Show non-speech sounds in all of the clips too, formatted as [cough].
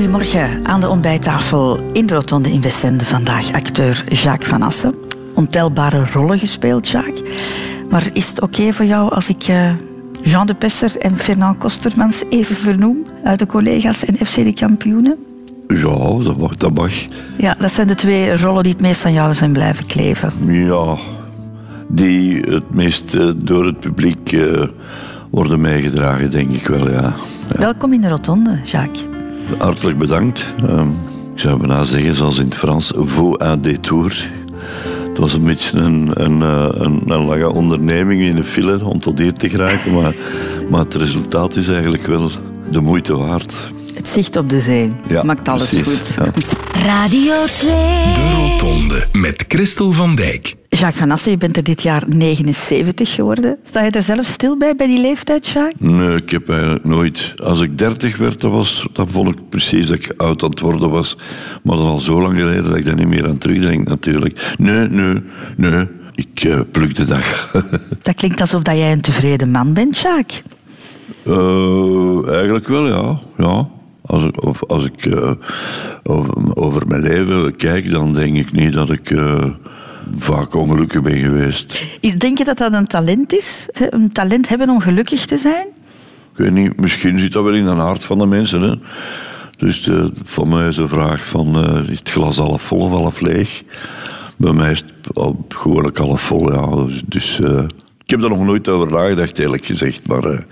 Goedemorgen aan de ontbijttafel in de Rotonde in Westende. Vandaag acteur Jacques Van Assen. Ontelbare rollen gespeeld, Jacques. Maar is het oké voor jou als ik uh, Jean de Pesser en Fernand Kostermans even vernoem uit de collega's en FC de kampioenen? Ja, dat mag, dat mag. Ja, dat zijn de twee rollen die het meest aan jou zijn blijven kleven. Ja, die het meest uh, door het publiek uh, worden meegedragen, denk ik wel, ja. ja. Welkom in de Rotonde, Jacques. Hartelijk bedankt. Um, ik zou bijna zeggen, zoals in het Frans, vaux un détour. Het was een beetje een, een, een, een lange onderneming in een file om tot hier te geraken, maar, maar het resultaat is eigenlijk wel de moeite waard. Het zicht op de zee ja, maakt alles precies, goed. Ja. Radio 2. De Rotonde met Christel van Dijk. Jacques Van Assen, je bent er dit jaar 79 geworden. Sta je er zelf stil bij, bij die leeftijd, Jacques? Nee, ik heb eigenlijk nooit... Als ik 30 werd, dan, was, dan vond ik precies dat ik oud aan het worden was. Maar dat is al zo lang geleden dat ik daar niet meer aan terugdenk, natuurlijk. Nee, nee, nee. Ik uh, pluk de dag. [laughs] dat klinkt alsof dat jij een tevreden man bent, Jacques. Uh, eigenlijk wel, ja. ja. Als ik, of, als ik uh, over, over, mijn leven kijk, dan denk ik niet dat ik vaak ongelukkig ben geweest. Is, denk je dat dat een talent is? Een talent hebben om gelukkig te zijn? Ik weet niet, misschien zit dat wel in de aard van de mensen. Hè? Dus de, voor mij is de vraag van, uh, is het glas half vol of half leeg? Bij mij is het gewoonlijk half vol, ja. Dus, dus ik heb daar nog nooit over nagedacht, eerlijk gezegd. Maar,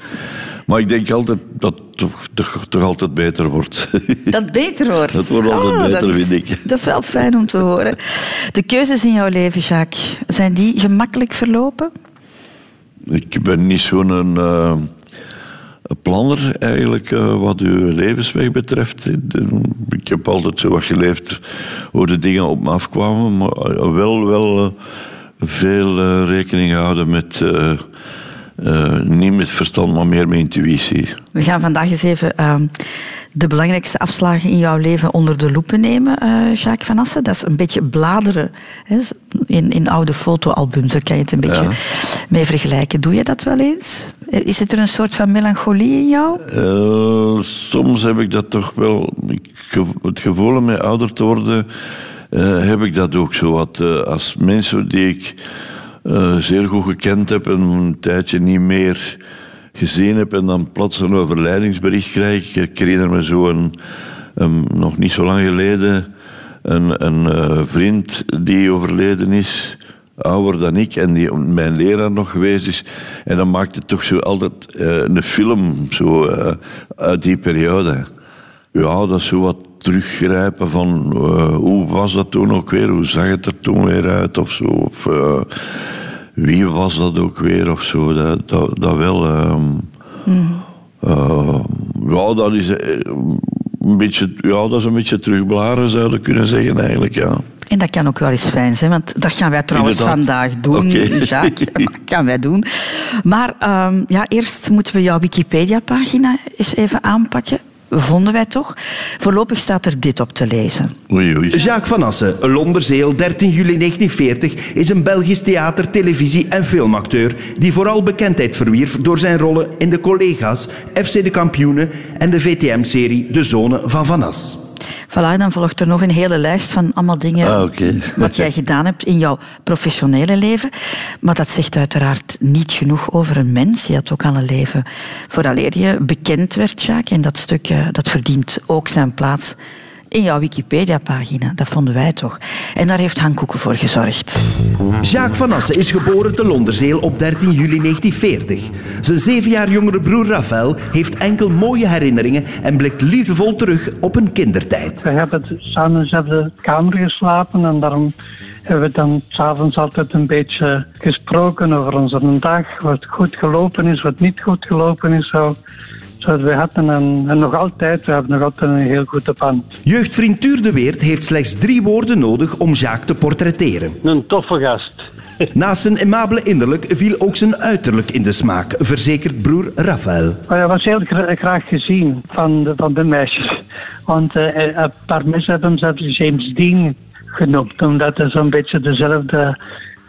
maar ik denk altijd dat het toch, toch, toch altijd beter wordt. [laughs] Dat beter wordt? Dat wordt altijd oh, beter, is, vind ik. Dat is wel fijn om te horen. De keuzes in jouw leven, Jacques, zijn die gemakkelijk verlopen? Ik ben niet zo'n uh, planner eigenlijk uh, wat uw levensweg betreft. Ik heb altijd zo wat geleefd hoe de dingen op me afkwamen, maar wel, wel veel rekening houden met uh, niet met verstand, maar meer met intuïtie. We gaan vandaag eens even uh, de belangrijkste afslagen in jouw leven onder de loepen nemen, uh, Jacques Van Assen. Dat is een beetje bladeren hè, in, in oude fotoalbums. Daar kan je het een beetje ja. mee vergelijken. Doe je dat wel eens? Is het er een soort van melancholie in jou? Soms heb ik dat toch wel. Het gevoel om mij ouder te worden, heb ik dat ook zo wat. als mensen die ik uh, zeer goed gekend heb en een tijdje niet meer gezien heb en dan plots een overlijdingsbericht krijg. Ik herinner me zo een, nog niet zo lang geleden een, een vriend die overleden is, ouder dan ik en die mijn leraar nog geweest is. En dan maakt het toch zo altijd een film zo, uit die periode. Ja, dat is zo wat teruggrijpen van uh, hoe was dat toen ook weer, hoe zag het er toen weer uit of zo. Of, uh, wie was dat ook weer of zo, dat, dat, dat wel. Um, mm. uh, ja, dat is een beetje, ja, dat is een beetje terugbladeren, zouden kunnen zeggen eigenlijk, ja. En dat kan ook wel eens fijn zijn, want dat gaan wij trouwens Inderdaad. vandaag doen, Oké. [laughs] Jacques. [laughs] Dat gaan wij doen. Maar um, ja, eerst moeten we jouw Wikipedia-pagina eens even aanpakken vonden wij toch. Voorlopig staat er dit op te lezen. Oei, oei. Jacques Van Assen, Londerzeel, 13 juli 1940, is een Belgisch theater, televisie en filmacteur die vooral bekendheid verwierf door zijn rollen in de collega's, FC de Kampioenen en de VTM-serie De Zone van Van As. Voilà, dan volgt er nog een hele lijst van allemaal dingen Ah, okay. wat jij gedaan hebt in jouw professionele leven. Maar dat zegt uiteraard niet genoeg over een mens. Je had ook al een leven vooraleer je bekend werd, Jacques. En dat stukje dat verdient ook zijn plaats in jouw Wikipedia-pagina. Dat vonden wij toch. En daar heeft Han Koeken voor gezorgd. Jacques Van Assen is geboren te Londerzeel op 13 juli 1940. Zijn zeven jaar jongere broer Raphaël heeft enkel mooie herinneringen en blikt liefdevol terug op een kindertijd. We hebben samen in dezelfde kamer geslapen en daarom hebben we dan s'avonds altijd een beetje gesproken over onze dag, wat goed gelopen is, wat niet goed gelopen is. Zo. We hadden een, en nog altijd, we hebben nog altijd een heel goede band. Jeugdvriend Tuur de Weert heeft slechts drie woorden nodig om Jacques te portretteren. Een toffe gast. [laughs] Naast zijn aimabele innerlijk viel ook zijn uiterlijk in de smaak, verzekert broer Raphaël. Maar hij was heel gra graag gezien van de, van de meisjes. Want uh, een paar mensen hebben hem zelfs James Dean genoemd, omdat hij zo'n beetje dezelfde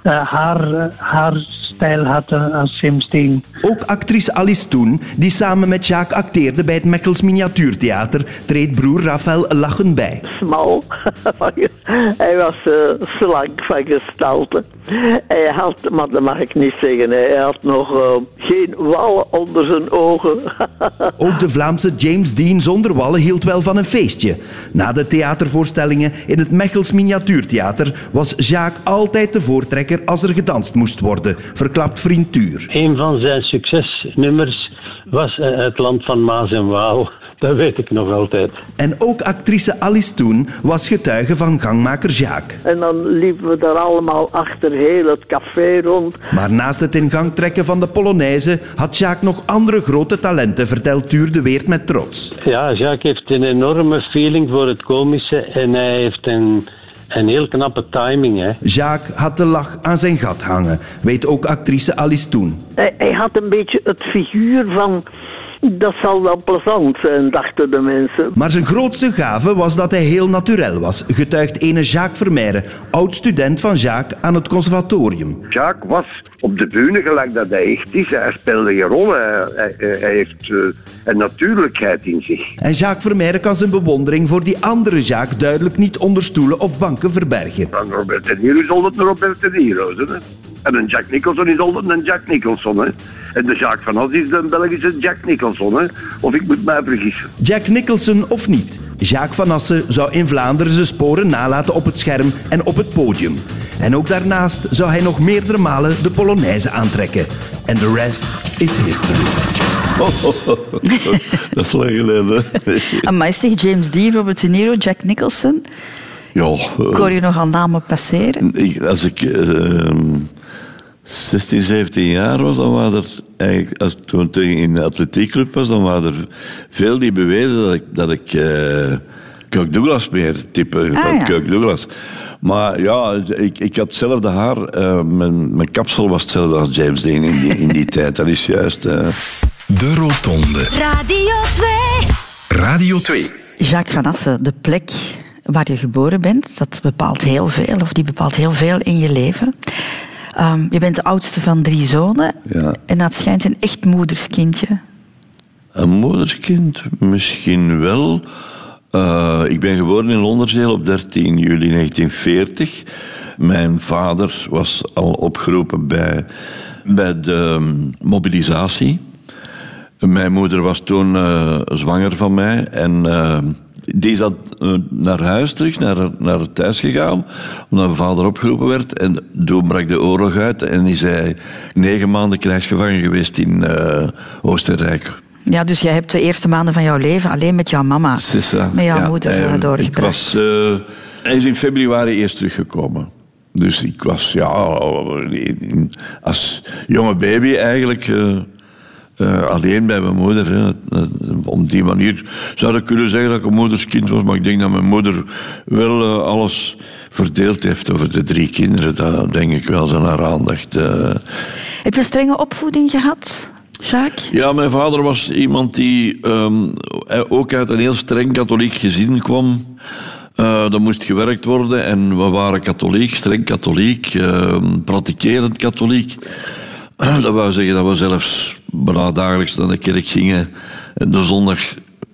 haar, haar stijl had eh, als James Dean. Ook actrice Alice Toen, die samen met Jacques acteerde bij het Mechels Miniatuurtheater, treedt broer Raphaël lachend bij. Smal. [laughs] hij was uh, slank van gestalte. Hij had, maar dat mag ik niet zeggen, hij had nog uh, geen wallen onder zijn ogen. [laughs] Ook de Vlaamse James Dean zonder wallen hield wel van een feestje. Na de theatervoorstellingen in het Mechels Miniatuurtheater was Jacques altijd de als er gedanst moest worden, verklapt vriend Tuur. Een van zijn succesnummers was uh, Het Land van Maas en Waal. Dat weet ik nog altijd. En ook actrice Alice Toen was getuige van gangmaker Jacques. En dan liepen we daar allemaal achter heel het café rond. Maar naast het in gang trekken van de Polonaise had Jacques nog andere grote talenten, vertelt Tuur de Weert met trots. Ja, Jacques heeft een enorme feeling voor het komische en hij heeft een een heel knappe timing, hè. Jacques had de lach aan zijn gat hangen, weet ook actrice Alice Toen. Hij, hij had een beetje het figuur van... Dat zal wel plezant zijn, dachten de mensen. Maar zijn grootste gave was dat hij heel natuurlijk was, getuigt ene Jacques Vermeijren, oud-student van Jacques aan het conservatorium. Jacques was op de bühne gelijk dat hij echt is. Hij speelde geen rol. Hij, hij, hij heeft uh, een natuurlijkheid in zich. En Jacques Vermeijren kan zijn bewondering voor die andere Jacques duidelijk niet onder stoelen of banken verbergen. Van Robert De Niro is altijd een Robert De Niro. Hè? En een Jack Nicholson is altijd een Jack Nicholson. Hè? En de Jacques van As is de Belgische Jack Nicholson. Hè? Of ik moet mij vergissen. Jack Nicholson of niet. Jacques van Assen zou in Vlaanderen zijn sporen nalaten op het scherm en op het podium. En ook daarnaast zou hij nog meerdere malen de Polonaise aantrekken. En de rest is history. [laughs] dat is lang geleden. [laughs] Amai, zeg James Dean, Robert De Niro, Jack Nicholson. Ja. Ik hoor je nog al namen passeren. Ik, als ik uh, 16, 17 jaar was, dan waren er eigenlijk, als toen ik in de atletiekclub was, dan waren er veel die beweerden dat ik, dat ik uh, Kirk Douglas meer type Ah, van ja. Kirk Douglas. Maar ja, ik, ik had hetzelfde haar. eh, mijn, mijn kapsel was hetzelfde als James Dean in die, in die [laughs] tijd. Dat is juist. eh. De Rotonde. Radio 2. Radio 2. Jacques van Assen, de plek waar je geboren bent, dat bepaalt heel veel, of die bepaalt heel veel in je leven. Um, je bent de oudste van drie zonen Ja. en dat schijnt een echt moederskindje. Een moederskind? Misschien wel. Uh, ik ben geboren in Londerzeel op 13 juli 1940. Mijn vader was al opgeroepen bij, bij de um, mobilisatie. Mijn moeder was toen uh, zwanger van mij en uh, die is dan naar huis terug, naar, naar het thuis gegaan, omdat mijn vader opgeroepen werd. En toen brak de oorlog uit en is hij negen maanden krijgsgevangen geweest in uh, Oostenrijk. Ja, dus jij hebt de eerste maanden van jouw leven alleen met jouw mama, Sissa. met jouw ja, moeder doorgebracht. Ik was, uh, hij is in februari eerst teruggekomen. Dus ik was ja, als jonge baby eigenlijk uh, uh, alleen bij mijn moeder. Hè. Om die manier zou ik kunnen zeggen dat ik een moederskind was, maar ik denk dat mijn moeder wel uh, alles verdeeld heeft over de drie kinderen. Dat denk ik wel zijn haar aandacht. uh. Heb je een strenge opvoeding gehad? Jacques? Ja, mijn vader was iemand die um, ook uit een heel streng katholiek gezin kwam. Uh, er moest gewerkt worden en we waren katholiek, streng katholiek, uh, pratikerend katholiek. [clears throat] Dat wou zeggen dat we zelfs bijna dagelijks naar de kerk gingen. En de zondag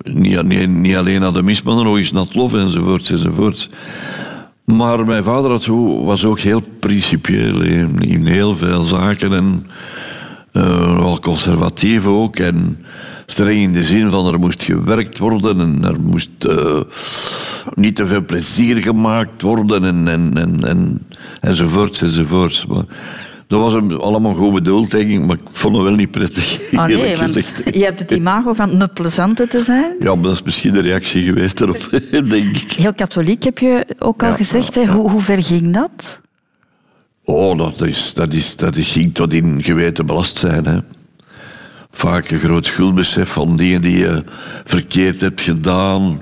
niet, niet, niet alleen naar de mis, maar nog eens naar het lof enzovoorts enzovoorts. Maar mijn vader had was ook heel principieel in, heel veel zaken en uh, wel conservatief ook. En streng in de zin van er moest gewerkt worden en er moest uh, niet te veel plezier gemaakt worden en, en, en, en. Maar dat was hem allemaal goed bedoeld, denk ik, maar ik vond het wel niet prettig. Oh nee, want je hebt het imago van een plezante te zijn. Ja, maar dat is misschien de reactie geweest erop, [laughs] denk ik. Heel katholiek heb je ook al ja, gezegd. Ja, hè? Hoe, hoe ver ging dat? Oh, dat is, dat is, dat is ging tot in geweten belast zijn. Hè. Vaak een groot schuldbesef van dingen die je verkeerd hebt gedaan.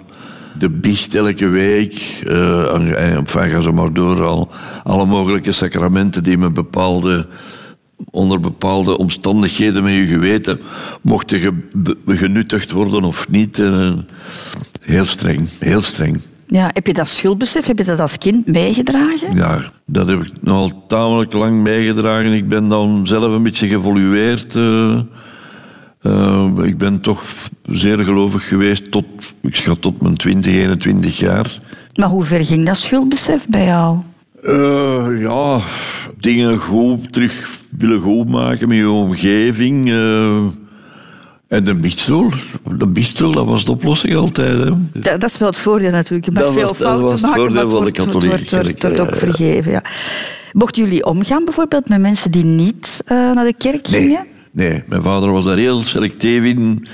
De biecht elke week. Uh, en, enfin, ga zo maar door. Al, alle mogelijke sacramenten die met bepaalde, onder bepaalde omstandigheden met je geweten mochten ge, genuttigd worden of niet. Uh, heel streng, heel streng. Ja, heb je dat schuldbesef, heb je dat als kind meegedragen? Ja, dat heb ik nogal tamelijk lang bijgedragen. Ik ben dan zelf een beetje geëvolueerd. eh. Eh, ik ben toch zeer gelovig geweest tot, ik schat tot mijn 20, 21 jaar. Maar hoe ver ging dat schuldbesef bij jou? Eh, ja, dingen goed terug willen goed maken met je omgeving. eh. en de biechtstoel, de biechtstoel, dat was de oplossing altijd. Hè. Dat, dat is wel het voordeel natuurlijk. Je mag Dat was- veel dat fouten was het maken, voordeel maar van de wordt, katholieke ook vergeven. Ja. Mochten jullie omgaan bijvoorbeeld met mensen die niet naar de kerk gingen? nee, mijn vader was daar heel selectief in.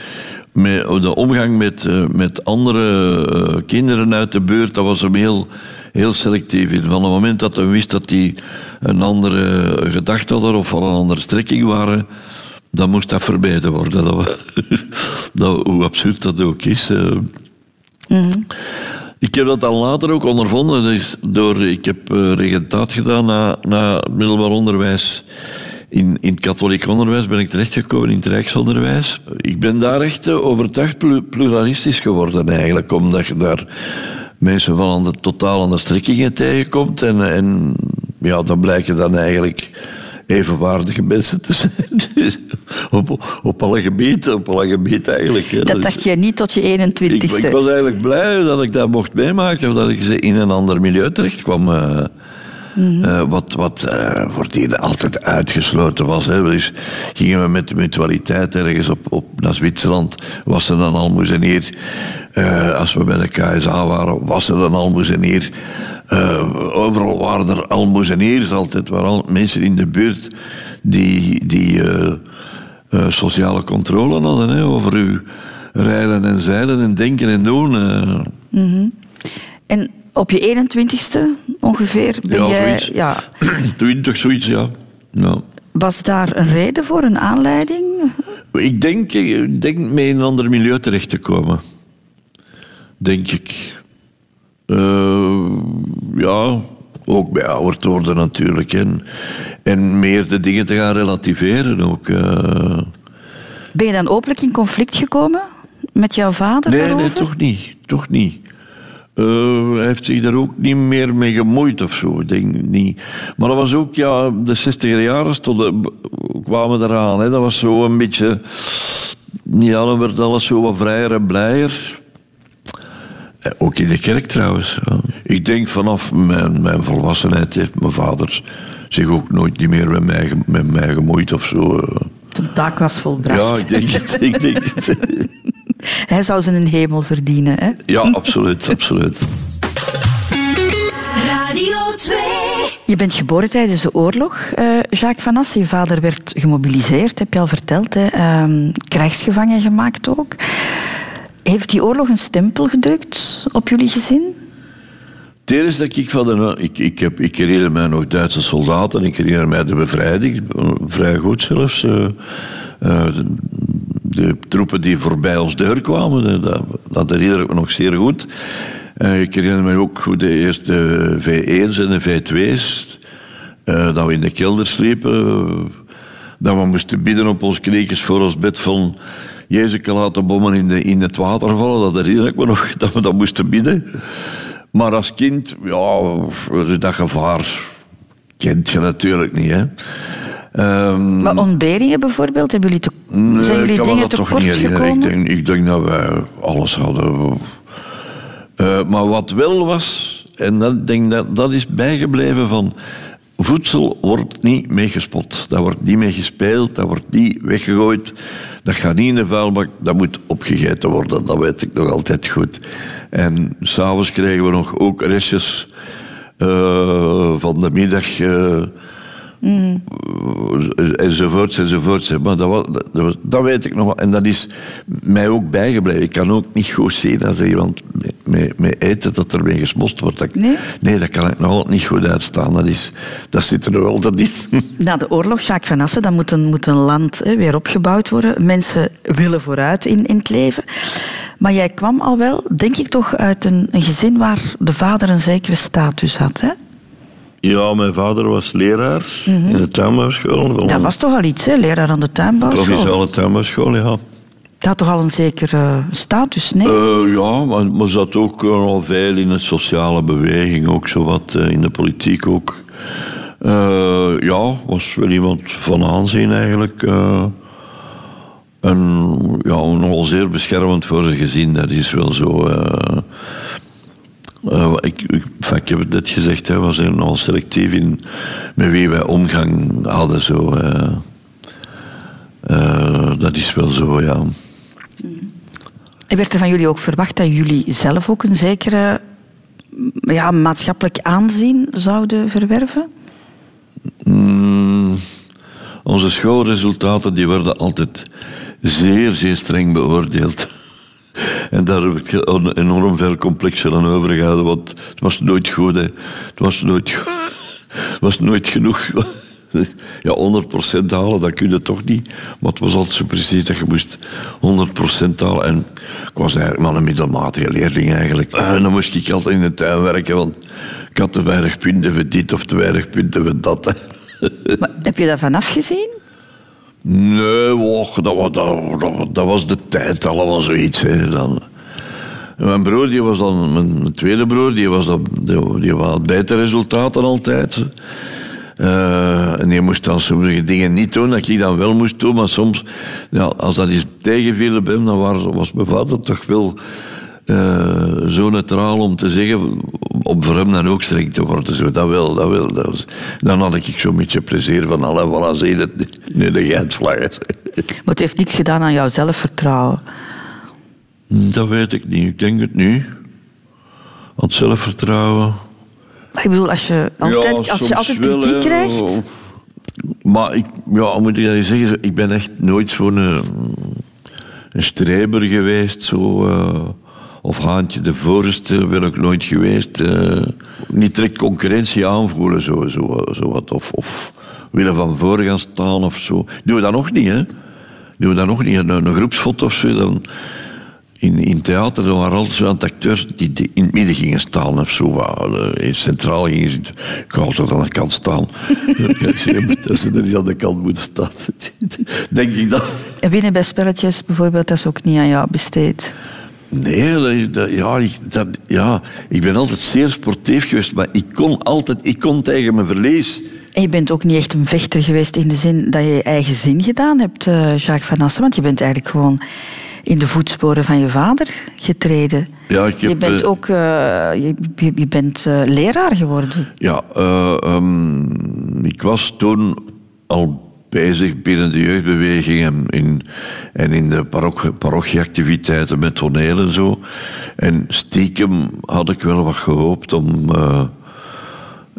Met de omgang met, eh, met andere eh, kinderen uit de buurt, dat was hem heel, heel selectief in. Van het moment dat hij wist dat die een andere gedachte hadden of van een andere strekking waren, dan moest dat verbeterd worden. [laughs] Dat, hoe absurd dat ook is. eh. Ik heb dat dan later ook ondervonden. Dus door, ik heb regentaat gedaan na, na middelbaar onderwijs. In, in het katholiek onderwijs ben ik terechtgekomen in het Rijksonderwijs. Ik ben daar echt eh, overtuigd plu- pluralistisch geworden eigenlijk. Omdat je daar mensen van andere, totaal andere strekkingen tegenkomt. En, en ja, dan blijken dan eigenlijk evenwaardige mensen te zijn. [laughs] op, op alle gebieden, op alle gebieden eigenlijk. hè. Dat is- dacht jij niet tot je ik, 21ste. ik was eigenlijk blij dat ik dat mocht meemaken, dat ik ze in een ander milieu terecht kwam. Eh, eh, wat wat eh, voor die altijd uitgesloten was. Hè. Dus gingen we met de mutualiteit ergens op, op naar Zwitserland, was er een almoezenier. Eh als we bij de KSA waren, was er een almoezenier. Eh, overal waren er almoezeniers altijd, waren al mensen in de buurt die, die sociale controle hadden hè, over uw rijden en zeilen en denken en doen. eh. En op je 21ste ongeveer ben Ja, jij... zoiets. Ja, [clears throat] Doe je toch zoiets, ja. Was daar een reden voor, een aanleiding? Ik denk, ik denk mee in een ander milieu terecht te komen. Denk ik. Eh, ja, ook bij ouder te worden natuurlijk. En, en meer de dingen te gaan relativeren ook. eh. Ben je dan openlijk in conflict gekomen met jouw vader Nee, daarover? nee, toch niet. Toch niet. Eh, hij heeft zich daar ook niet meer mee gemoeid of zo. Ik denk niet. Maar dat was ook, ja, de 60er jaren stonden, kwamen eraan. Hè. Dat was zo een beetje. Ja, dan werd alles zo wat vrijer en blijer. Eh, Ook in de kerk trouwens. ja. Ik denk vanaf mijn, mijn volwassenheid heeft mijn vader zich ook nooit niet meer met mij, met mij gemoeid of zo. eh. De taak was volbracht. Ja, ik denk het. [laughs] Ik denk het. Hij zou zijn hemel verdienen, hè? Ja, absoluut, absoluut. Radio 2. Je bent geboren tijdens de oorlog. eh, Jacques Van Assen, je vader werd gemobiliseerd, heb je al verteld. Hè? Ehm, krijgsgevangen gemaakt ook. Heeft die oorlog een stempel gedrukt op jullie gezin? Het eerste dat ik van de... Ik, ik, heb, ik herinner mij nog Duitse soldaten. Ik herinner mij de bevrijding. eh, Vrij goed zelfs. eh, de, troepen die voorbij ons deur kwamen. dat- Dat, dat herinner ik me nog zeer goed. Eh, ik herinner me ook hoe de eerste V1's en de V2's... eh, dat we in de kelder sliepen. eh, dat we moesten bidden op ons kniekjes voor ons bed van... Jezus kan laten bommen in, de, in het water vallen. Dat herinner ik me nog, [laughs] dat we dat moesten bidden. Maar als kind, ja, dat gevaar kent je natuurlijk niet. Hè. Ehm, Maar ontberingen bijvoorbeeld, hebben jullie te, nee, zijn jullie dingen tekort niet herinneren. Ik gekomen? denk, ik denk dat wij alles hadden. Eh, maar wat wel was, en dat, denk dat, dat is bijgebleven van... Voedsel wordt niet meegespot. Dat wordt niet mee gespeeld, dat wordt niet weggegooid. Dat gaat niet in de vuilbak, dat moet opgegeten worden. Dat weet ik nog altijd goed. En s'avonds kregen we nog ook restjes eh, van de middag... eh, enzovoorts, enzovoorts. Maar dat, was, dat, was- dat weet ik nog wel. En dat is mij ook bijgebleven. Ik kan ook niet goed zien als er iemand met eten dat er mee gesmost wordt. Dat, Nee? nee, dat kan ik nog altijd niet goed uitstaan. Dat, is, dat zit er nog altijd in. [laughs] Na de oorlog, Jacques Van Assen, dan moet een, moet een land hè, weer opgebouwd worden. Mensen willen vooruit in, in het leven. Maar jij kwam al wel, denk ik toch, uit een, een gezin waar de vader een zekere status had. Hè? Ja, mijn vader was leraar in de tuinbouwschool. Dat een was toch al iets, hè? leraar aan de tuinbouwschool. provinciale tuinbouwschool, ja. Dat had toch al een zekere status, nee? Eh, ja, maar, maar zat ook al veel in de sociale beweging, ook zo wat eh, in de politiek ook. Eh, ja, was wel iemand van aanzien eigenlijk. eh. en ja, nogal zeer beschermend voor zijn gezin, dat is wel zo. Eh. Ik, ik, enfin, ik heb het net gezegd, hij was nogal selectief in met wie wij omgang hadden. Zo. Eh, dat is wel zo, ja. En werd er van jullie ook verwacht dat jullie zelf ook een zekere ja, maatschappelijk aanzien zouden verwerven? Mm, onze schoolresultaten die werden altijd zeer, zeer streng beoordeeld. En daar heb ik enorm veel complexen aan overgehouden, want het was nooit goed. Hè. Het was nooit, was nooit genoeg. Ja, 100% halen, dat kun je toch niet. Maar het was altijd zo precies dat je moest 100% halen. En ik was eigenlijk maar een middelmatige leerling eigenlijk. En dan moest ik altijd in de tuin werken, want ik had te weinig punten voor dit of te weinig punten voor dat. Maar heb je daarvan afgezien? Nee, och, dat, was, dat, was de tijd allemaal zoiets. Hè. Dan, mijn broer, die was dan, mijn, tweede broer, die, was dan, die, had betere resultaten altijd. Eh, en die moest dan sommige dingen niet doen, dat ik dan wel moest doen. Maar soms, ja, als dat eens tegenviel bij hem, dan was, was mijn vader toch wel eh, zo neutraal om te zeggen, om voor hem dan ook streng te worden. Zo, dat wel, dat wel. Dat was, dan had ik zo'n beetje plezier van, alle, voilà, zie het, nu de. Maar het heeft niks gedaan aan jouw zelfvertrouwen. Dat weet ik niet, ik denk het niet. Want zelfvertrouwen... Maar ik bedoel, als je altijd, Ja, als je altijd kritiek krijgt... Maar ik, ja, moet ik dat zeggen? Ik ben echt nooit zo'n eh, een streber geweest. Zo, eh, of haantje de voorste ben ik nooit geweest. eh. niet direct concurrentie aanvoelen, zo, zo, zo wat. Of, of willen van voor gaan staan of zo. Doen we dat nog niet, hè? Doen we dat nog niet? Een, een groepsfoto of zo, dan... In, in theater dan waren altijd zo aan het acteurs die, die in het midden gingen staan of zo. eh, centraal gingen zitten. Ik ga altijd aan de kant staan. [laughs] dat ze er niet aan de kant moeten staan. [laughs] Denk ik dat. En winnen bij spelletjes bijvoorbeeld, dat is ook niet aan jou besteed. Nee, dat, ja, ik, dat, ja, ik ben altijd zeer sportief geweest, maar ik kon altijd ik kon tegen mijn verlies. En je bent ook niet echt een vechter geweest in de zin dat je je eigen zin gedaan hebt, eh, Jacques van Assen. Want je bent eigenlijk gewoon in de voetsporen van je vader getreden. Ja, ik heb, je bent eh, ook eh, je, je, je bent eh, leraar geworden. Ja, eh, ehm, ik was toen al bezig binnen de jeugdbeweging en in, en in de paroch- parochieactiviteiten met toneel en zo. En stiekem had ik wel wat gehoopt om eh,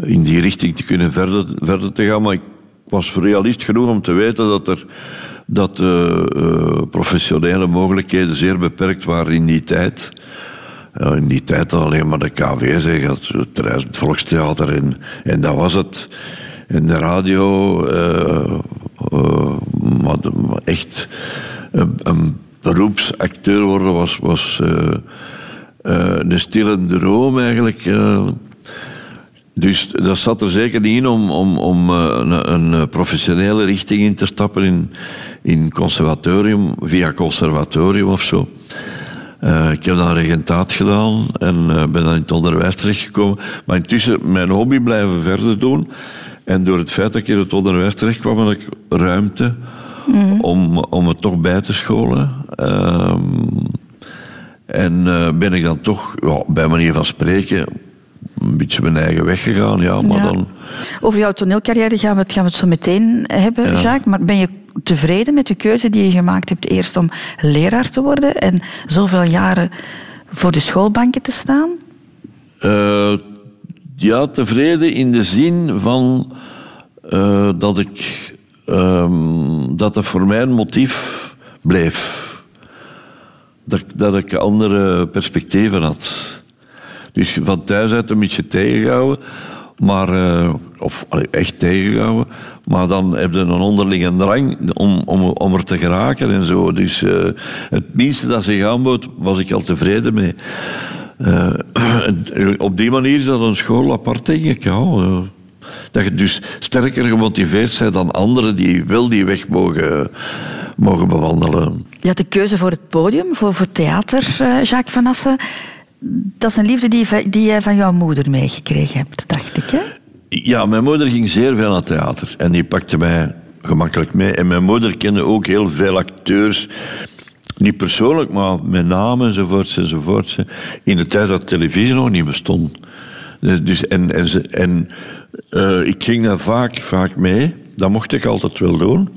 in die richting te kunnen verder, verder te gaan. Maar ik was realist genoeg om te weten dat er dat de eh, professionele mogelijkheden zeer beperkt waren in die tijd. In die tijd had alleen maar de KV, zeg, het, Volkstheater en, en dat was het. En de radio, eh, eh, maar, de- maar echt een, beroepsacteur worden was, was eh, eh, een stille droom eigenlijk. eh. Dus dat zat er zeker niet in om, om, om eh, een, een professionele richting in te stappen in, in conservatorium, via conservatorium of zo. Eh, ik heb dan regentaat gedaan en eh, ben dan in het onderwijs terechtgekomen. Maar intussen mijn hobby blijven verder doen. En door het feit dat ik in het onderwijs terecht kwam, had ik ruimte om, om het toch bij te scholen. Ehm, en eh, ben ik dan toch, ja, bij manier van spreken, een beetje mijn eigen weg gegaan. Ja, maar Ja. dan... Over jouw toneelcarrière gaan we het, gaan we het zo meteen hebben, Ja. Jacques. Maar ben je tevreden met de keuze die je gemaakt hebt eerst om leraar te worden en zoveel jaren voor de schoolbanken te staan? Eh, ja, tevreden in de zin van eh, dat ik ehm, dat dat voor mij een motief bleef. Dat, dat ik andere perspectieven had. Dus van thuis uit een beetje tegengehouden. Maar, eh, of echt tegengehouden. Maar dan heb je een onderlinge drang om, om, om er te geraken en zo. Dus eh, het minste dat zich aanbood, was ik al tevreden mee. Eh, [clears throat] op die manier is dat een school apart, denk ik. Ja. Eh, Dat je dus sterker gemotiveerd bent dan anderen die wel die weg mogen, mogen bewandelen. Je had de keuze voor het podium, voor, voor theater, eh, Jacques van Assen. Dat is een liefde die, die jij van jouw moeder meegekregen hebt, dacht ik. Hè? Ja, mijn moeder ging zeer veel naar theater. En die pakte mij gemakkelijk mee. En mijn moeder kende ook heel veel acteurs. Niet persoonlijk, maar met namen enzovoorts enzovoorts. In de tijd dat televisie nog niet bestond. Dus, dus en en, en eh, ik ging daar vaak, vaak mee. Dat mocht ik altijd wel doen.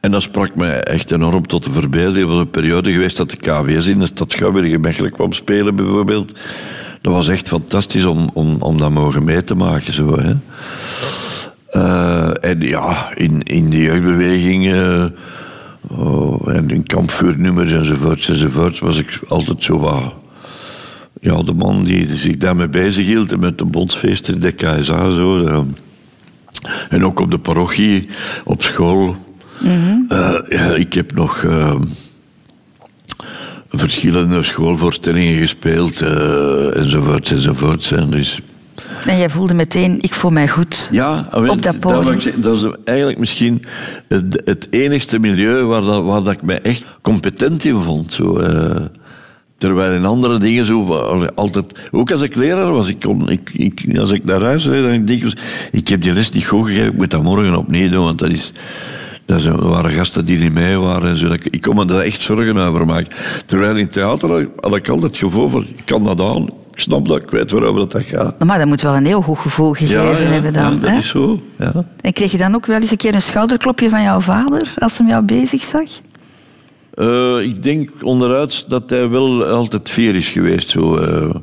En dat sprak mij echt enorm tot de verbeelding. Er was een periode geweest dat de KVS in de stad Schouwburg Mechelen kwam spelen, bijvoorbeeld. Dat was echt fantastisch om, om, om dat mogen mee te maken. Zo, hè. Eh, en ja, in, in de jeugdbeweging oh, en in kampvuurnummers enzovoort, enzovoort was ik altijd zo wat... Ja, de man die zich daarmee bezig hield en met de bondsfeesten, de KSA, zo. eh. en ook op de parochie, op school. Eh, ja, ik heb nog eh, verschillende schoolvoorstellingen gespeeld, eh, enzovoort, enzovoort. En dus, En jij voelde meteen, ik voel mij goed. ja, ah, Op dat podium. ik zeggen, dat is eigenlijk misschien het, het enigste milieu waar, dat, waar dat ik mij echt competent in vond. Zo, eh. terwijl in andere dingen zo altijd... Ook als ik leraar was, ik kon, ik, ik, als ik naar huis reed, dan denk ik ik heb die les niet goed gegeven, ik moet dat morgen opnieuw doen, want dat is... Dat zijn- waren gasten die niet mee waren. En zo. Ik- Ik kon me daar echt zorgen over maken. Terwijl in theater had ik altijd het gevoel van, ik kan dat aan, ik snap dat, ik weet waarover dat gaat. Maar dat moet wel een heel goed gevoel gegeven hebben dan. ja, dat hè? is zo. Ja. En kreeg je dan ook wel eens een keer een schouderklopje van jouw vader als hem jou bezig zag? Eh, ik denk onderuit dat hij wel altijd fier is geweest zo, eh,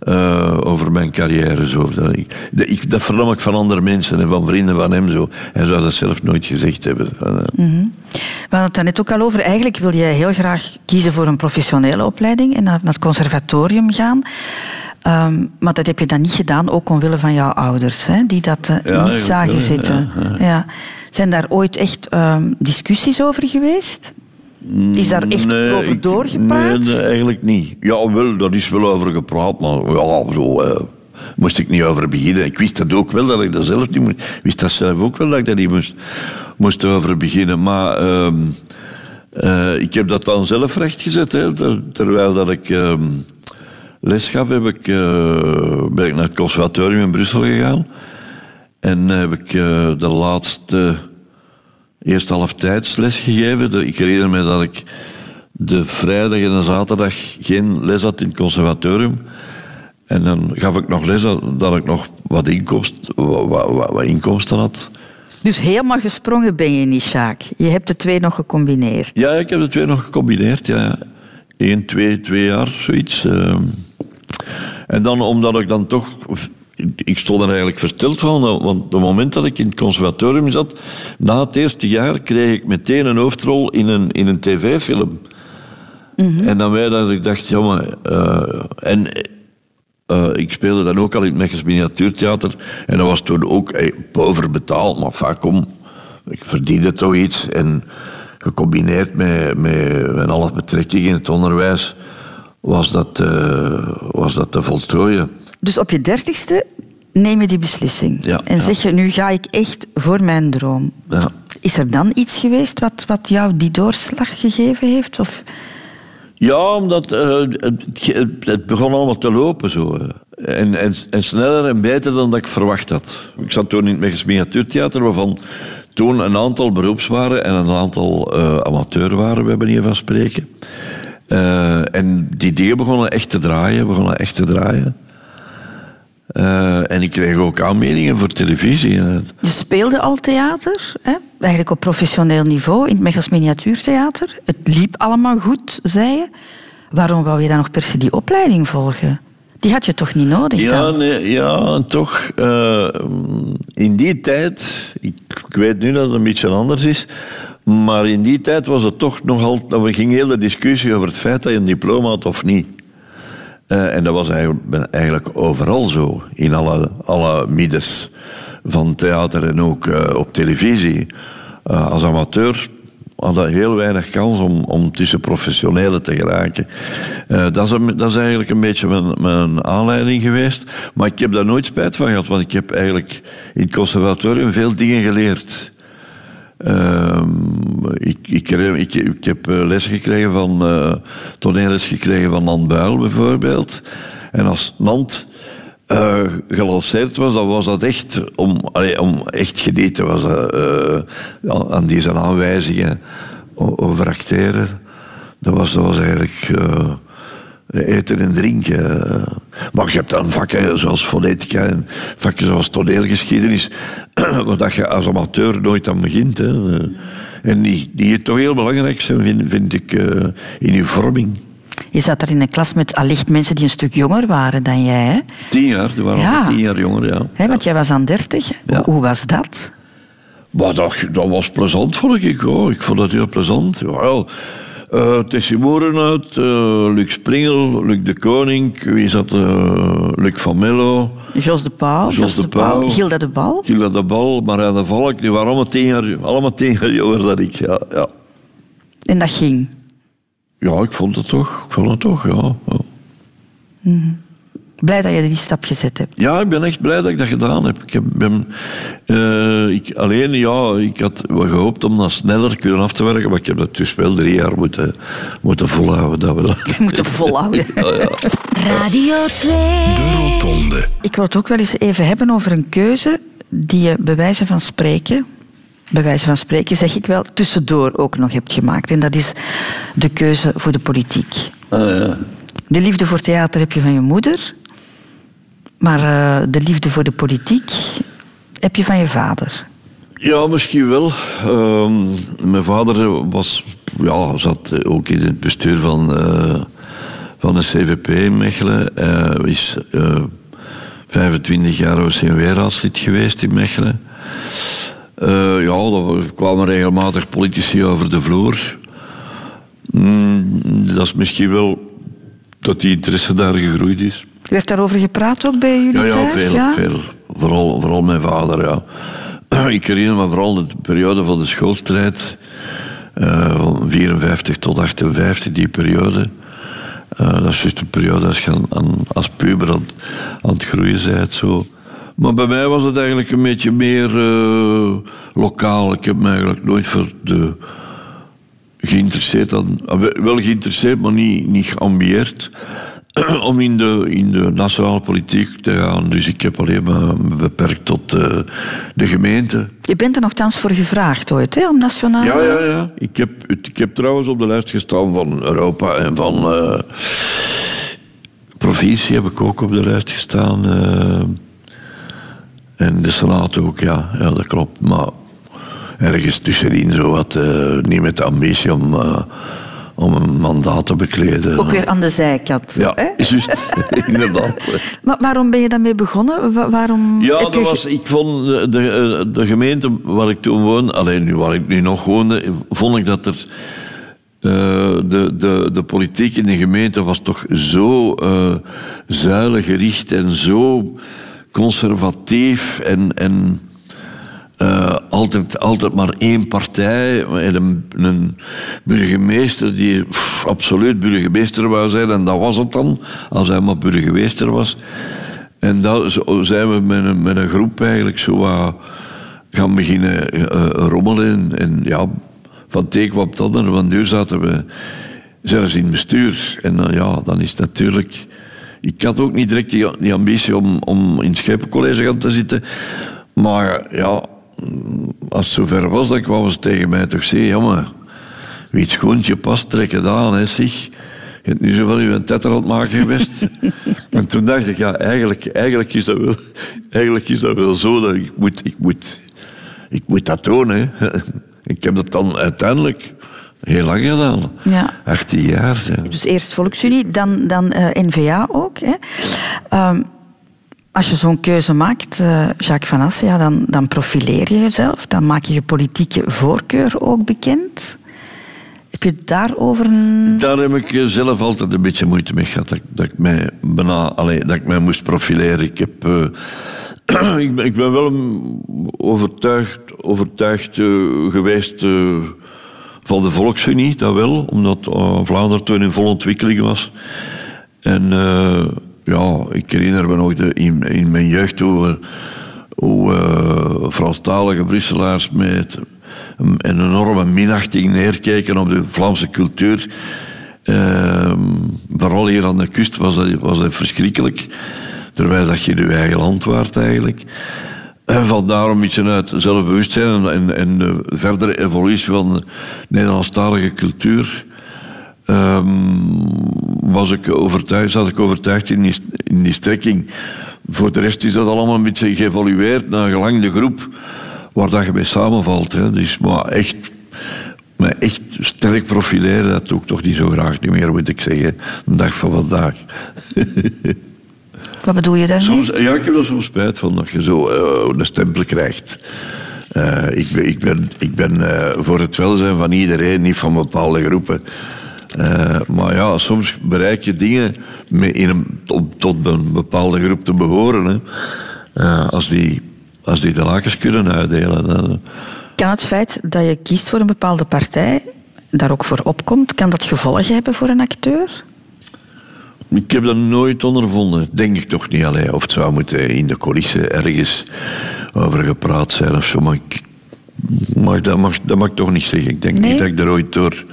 eh, over mijn carrière. Zo. Dat, ik, dat, ik, dat vernam ik van andere mensen en van vrienden van hem. Zo. Hij zou dat zelf nooit gezegd hebben. Eh, We hadden het daar net ook al over. Eigenlijk wil jij heel graag kiezen voor een professionele opleiding en naar, naar het conservatorium gaan. Ehm, maar dat heb je dan niet gedaan, ook omwille van jouw ouders, hè, die dat eh, niet zagen wel, zitten. ja, Ja, Zijn daar ooit echt ehm, discussies over geweest? Is daar echt Nee, over doorgepraat? Nee, nee, eigenlijk niet. Ja, wel, daar is wel over gepraat, maar ja, zo eh, moest ik niet over beginnen. Ik wist dat ook wel, dat ik dat zelf niet moest. Ik wist dat zelf ook wel, dat ik daar niet moest, moest over beginnen. Maar ehm, eh, ik heb dat dan zelf rechtgezet. Hè, ter- terwijl dat ik ehm, les gaf, heb ik, eh, ben ik naar het conservatorium in Brussel gegaan. En heb ik de laatste eerst halftijds les gegeven. Ik herinner me dat ik de vrijdag en de zaterdag geen les had in het conservatorium. En dan gaf ik nog les dat, ik nog wat, inkomst, wat, wat, wat inkomsten had. Dus helemaal gesprongen ben je niet, Sjaak. Je hebt de twee nog gecombineerd. Ja, ik heb de twee nog gecombineerd. Ja. Eén, twee, twee jaar, zoiets. ehm. En dan, omdat ik dan toch... Ik stond er eigenlijk versteld van, want op het moment dat ik in het conservatorium zat, na het eerste jaar kreeg ik meteen een hoofdrol in een, in een tv-film. En dan wij dat ik dacht, ja maar... eh, en eh, ik speelde dan ook al in het Mechels Miniatuurtheater. En dat was toen ook eh, pover betaald. Maar vaak kom, ik verdiende toch iets. En gecombineerd met, met, met alle betrekkingen in het onderwijs was dat, eh, was dat te voltooien. Dus op je dertigste neem je die beslissing. Ja, en zeg je, nu ga ik echt voor mijn droom. Is er dan iets geweest wat, wat jou die doorslag gegeven heeft? Of... Ja, omdat eh, het, het, begon allemaal te lopen zo. En, en, en sneller en beter dan dat ik verwacht had. Ik zat toen in het Mechels Miniatuurtheater, waarvan toen een aantal beroeps waren en een aantal eh amateur waren, bij manier van spreken. Eh, en die dingen begonnen echt te draaien, begonnen echt te draaien. Eh, en ik kreeg ook aanbiedingen voor televisie. Je speelde al theater, hè? eigenlijk op professioneel niveau, in het Mechels Miniatuurtheater. Het liep allemaal goed, zei je. Waarom wou je dan nog per se die opleiding volgen? Die had je toch niet nodig Ja, dan? nee, ja, en toch, eh, in die tijd, ik, ik weet nu dat het een beetje anders is, maar in die tijd was het toch nog altijd, er ging heel de discussie over het feit dat je een diploma had of niet. Eh, en dat was eigenlijk, overal zo, in alle, alle middes van theater en ook eh, op televisie. Eh, als amateur had dat heel weinig kans om, om tussen professionelen te geraken. Dat, is dat is eigenlijk een beetje mijn, mijn aanleiding geweest. Maar ik heb daar nooit spijt van gehad, want ik heb eigenlijk in het conservatorium veel dingen geleerd. Ehm, ik, ik, ik, heb eh, les gekregen van, eh toneelles gekregen van Nant Buil bijvoorbeeld. En als Nant eh, gelanceerd was, dan was dat echt om, om echt geneten was dat, eh, aan deze aanwijzingen over acteren. Dat was, dat was eigenlijk eten en drinken. eh. Maar je hebt dan vakken zoals fonetica en vakken zoals toneelgeschiedenis, [clears throat] waar dat je als amateur nooit aan begint. Hè. Eh, En die, die toch heel belangrijk zijn, vind, vind ik, eh, in je vorming. Je zat daar in een klas met allicht mensen die een stuk jonger waren dan jij. Hè? Tien jaar, die waren Ja. tien jaar jonger, ja. Want jij was aan 30. Ja. Hoe was dat? Maar dat, dat was plezant, vond ik. hoor. Ik vond dat heel plezant. Jawel. Eh Tessie Moerenhout, eh Luc Springel, Luc de Koning, wie zat er? Luc van Mello, Jos de Pauw, Jos de de Pauw, Pauw. Gilda de Bal. Gilda de Bal, Marijn de Valk, die waren allemaal tien jaar, allemaal tien jaar jonger dan ik. Ja, ja. En dat ging. ja, ik vond het toch. Ik vond het toch, ja. ja. Blij dat je die stap gezet hebt. Ja, ik ben echt blij dat ik dat gedaan heb. Ik heb ben, eh, ik, alleen, ja, ik had wel gehoopt om dat sneller kunnen af te werken, maar ik heb dat dus wel drie jaar moeten, moeten volhouden. Dat we dat... [laughs] Je moet het volhouden. [laughs] Ja, ja. Radio 2. De Rotonde. Ik wil het ook wel eens even hebben over een keuze die je bij wijze van spreken, bij wijze van spreken zeg ik wel, tussendoor ook nog hebt gemaakt. En dat is de keuze voor de politiek. Ah, ja. De liefde voor theater heb je van je moeder, maar eh, de liefde voor de politiek heb je van je vader. Ja, misschien wel. Ehm, mijn vader was, ja, zat ook in het bestuur van, eh, van de CVP in Mechelen. Hij is eh 25 jaar OCMW-raadslid geweest in Mechelen. Eh, ja, er kwamen regelmatig politici over de vloer. Mm, dat is misschien wel dat die interesse daar gegroeid is. Werd daarover gepraat ook bij jullie Ja, ja, thuis? veel, veel. Vooral, vooral mijn vader, ja. [clears throat] Ik herinner me vooral de periode van de schoolstrijd. eh, van 54 tot 58, die periode. Eh, dat is juist een periode als je aan, als puber aan, aan het groeien bent. Zo. Maar bij mij was het eigenlijk een beetje meer eh, lokaal. Ik heb me eigenlijk nooit voor de geïnteresseerd aan, ah, wel- wel geïnteresseerd, maar niet, niet geambieerd [clears throat] om in de, in de nationale politiek te gaan. Dus ik heb alleen maar beperkt tot eh, de gemeente. Je bent er nogthans voor gevraagd ooit, hè, om nationaal... Ja, ja, ja. Ik heb, ik heb trouwens op de lijst gestaan van Europa en van eh, provincie heb ik ook op de lijst gestaan. eh, en de Senaat ook, ja. ja, dat klopt. Maar ergens tussenin zo wat, niet met de ambitie om, om een mandaat te bekleden. Ook weer aan de zijkant. Ja, hè? [laughs] juist. [laughs] Inderdaad. Maar waarom ben je daarmee begonnen? Wa- waarom Ja, heb dat je was, ik vond de, de, de gemeente waar ik toen woonde, alleen nu waar ik nu nog woonde, vond ik dat er. eh, de, de, de politiek in de gemeente was toch zo uh, zuilengericht en zo conservatief en, en uh, altijd, altijd maar één partij en een, een burgemeester die absoluut burgemeester wou zijn en dat was het dan, als hij maar burgemeester was. En dan zijn we met een, met een groep eigenlijk zo uh, gaan beginnen uh, rommelen. En, ja, van een kwam het ander. Van zaten we zelfs in het bestuur. En ja, dan is natuurlijk... Ik had ook niet direct die, die ambitie om, om in het schepencollege gaan te zitten. Maar ja, als het zover was, dan kwamen ze tegen mij toch zeggen... Jongen, wie het schoentje past, trek het aan, hè, zeg. Je hebt nu zoveel een tetter aan het maken geweest. [laughs] en toen dacht ik, ja, eigenlijk, eigenlijk, is dat wel, eigenlijk is dat wel zo. Dat ik, moet, ik, moet, ik moet dat doen. Hè. [laughs] ik heb dat dan uiteindelijk heel lang gedaan. Ja. 18 jaar. Ja. Dus eerst Volksunie, dan, dan uh, N-VA ook. Hè. Um, als je zo'n keuze maakt, uh, Jacques Van Assen, ja, dan, dan profileer je jezelf. Dan maak je je politieke voorkeur ook bekend. Heb je daarover. Daar heb ik zelf altijd een beetje moeite mee gehad. Dat, dat, ik, mij bijna, allee, dat ik mij moest profileren. Ik, heb, [clears throat] uh, ik, ben, wel overtuigd, overtuigd geweest van de Volksunie, dat wel. Omdat Vlaanderen toen in volle ontwikkeling was. En ja, ik herinner me nog de, in, in mijn jeugd hoe, hoe Franstalige Brusselaars met een enorme minachting neerkijken op de Vlaamse cultuur. Uh, vooral hier aan de kust was dat, was dat verschrikkelijk. terwijl dat je je eigen land waart eigenlijk. En vandaar een beetje uit zelfbewustzijn en, en, en de verdere evolutie van de Nederlandstalige cultuur. Ehm, was ik overtuigd, zat ik overtuigd in die, in die strekking. Voor de rest is dat allemaal een beetje geëvolueerd naar gelang de groep waar dat je bij samenvalt. Hè. Dus, maar echt, maar echt sterk profileren, dat doe ik toch niet zo graag niet meer, moet ik zeggen. De dag van vandaag. Wat bedoel je daarmee? Soms, ja, ik heb er soms spijt van dat je zo eh, een stempel krijgt. Eh, ik ben, ik ben, ik ben eh, voor het welzijn van iedereen, niet van bepaalde groepen. Eh, maar ja, soms bereik je dingen met in een, tot, tot een bepaalde groep te behoren. Hè. Eh, als, die, als die de lakens kunnen uitdelen. dan- Kan het feit dat je kiest voor een bepaalde partij, daar ook voor opkomt, kan dat gevolgen hebben voor een acteur? Ik heb dat nooit ondervonden. Denk ik toch niet alleen. Of het zou moeten in de coulissen ergens over gepraat zijn of zo. Maar ik, maar dat, mag, dat mag ik toch niet zeggen. Ik denk Nee? niet dat ik er ooit door,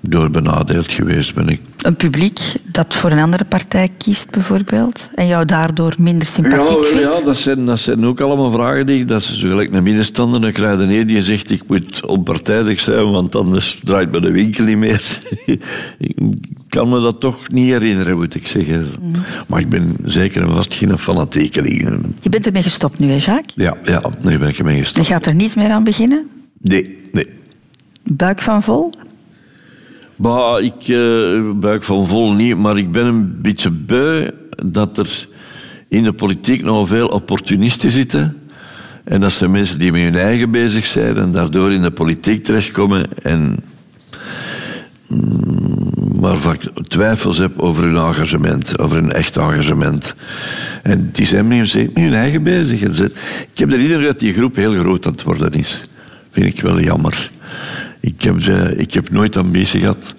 door benadeeld geweest ben. Ik, Een publiek dat voor een andere partij kiest, bijvoorbeeld, en jou daardoor minder sympathiek ja, vindt? ja dat, zijn, dat zijn ook allemaal vragen die dat is zo gelijk een middenstander. Dan krijg je een die zegt ik moet onpartijdig zijn, want anders draait me de winkel niet meer. [laughs] ik kan me dat toch niet herinneren, moet ik zeggen. Mm. Maar ik ben zeker en vast geen fanatiekeling. Je bent ermee gestopt nu, hè, Jacques? Ja, ja, nee, ben ik ermee Je gestopt. gaat er niet meer aan beginnen? Nee, nee. Buik van vol? Maar ik eh, buik van vol niet, maar ik ben een beetje beu dat er in de politiek nog veel opportunisten zitten. En dat zijn mensen die met hun eigen bezig zijn en daardoor in de politiek terechtkomen en mm, waarvan ik twijfels heb over hun engagement, over hun echt engagement. En die zijn met hun, eigen bezig. Ik heb de indruk dat die groep heel groot aan het worden is. Vind ik wel jammer. Ik heb, ik heb nooit ambitie gehad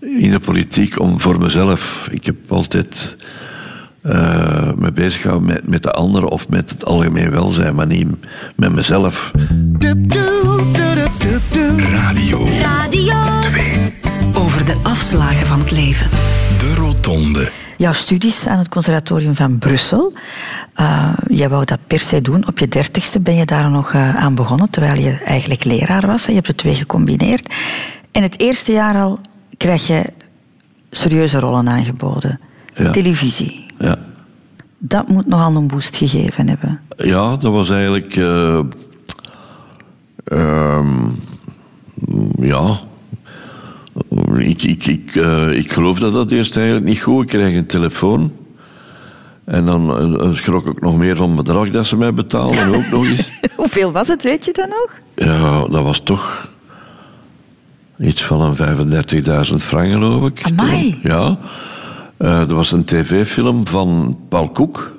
in de politiek om voor mezelf. Ik heb altijd eh, me bezig gehouden met, met de anderen of met het algemeen welzijn, maar niet met mezelf. Radio Radio Over de afslagen van het leven. De Rotonde. Jouw studies aan het conservatorium van Brussel. eh, jij wou dat per se doen. Op je dertigste ben je daar nog eh, aan begonnen, terwijl je eigenlijk leraar was. Je hebt de twee gecombineerd. En het eerste jaar al krijg je serieuze rollen aangeboden. Ja. Televisie. Ja. Dat moet nogal een boost gegeven hebben. Ja, dat was eigenlijk. eh, ehm, ja. Ik, ik, ik, eh, ik geloof dat dat eerst eigenlijk niet goed. Ik kreeg een telefoon. En dan eh, schrok ik nog meer van het bedrag dat ze mij betaalden, ook nog eens. [laughs] Hoeveel was het, weet je dat nog? Ja, dat was toch iets van een 35.000 frank, geloof ik. Amai. Ja. Eh er was een tv-film van Paul Koek.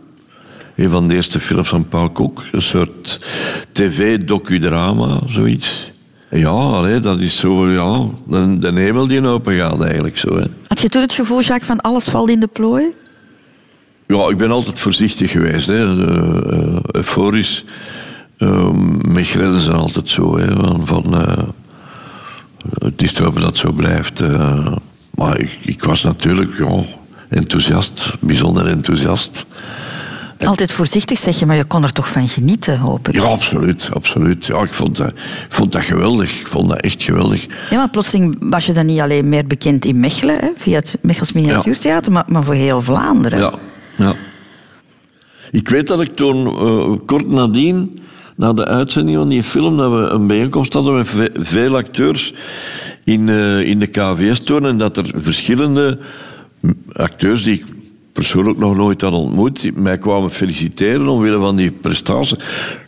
Een van de eerste films van Paul Koek. Een soort tv-docudrama, zoiets. Ja, allee, dat is zo, ja, de, de hemel die open gaat eigenlijk zo. Hè. Had je toen het gevoel, Jacques, van alles valt in de plooi? Ja, ik ben altijd voorzichtig geweest. Hè. Eh, euforisch. Uh, met grenzen altijd zo. Hè. Van, van, eh, het is te hopen dat het zo blijft. eh. maar ik, ik was natuurlijk ja, enthousiast. Bijzonder enthousiast. Altijd voorzichtig zeg je, maar je kon er toch van genieten, hoop ik. Ja, absoluut. absoluut. Ja, ik, vond dat, ik vond dat geweldig. Ik vond dat echt geweldig. Ja, want plotseling was je dan niet alleen meer bekend in Mechelen, hè, via het Mechels Miniatuurtheater, maar, maar voor heel Vlaanderen. Ja, ja. Ik weet dat ik toen, eh, kort nadien, na de uitzending van die film, dat we een bijeenkomst hadden met ve- veel acteurs in, eh, in de KVS toen. En dat er verschillende acteurs die ik persoonlijk nog nooit had ontmoet, die mij kwamen feliciteren omwille van die prestatie.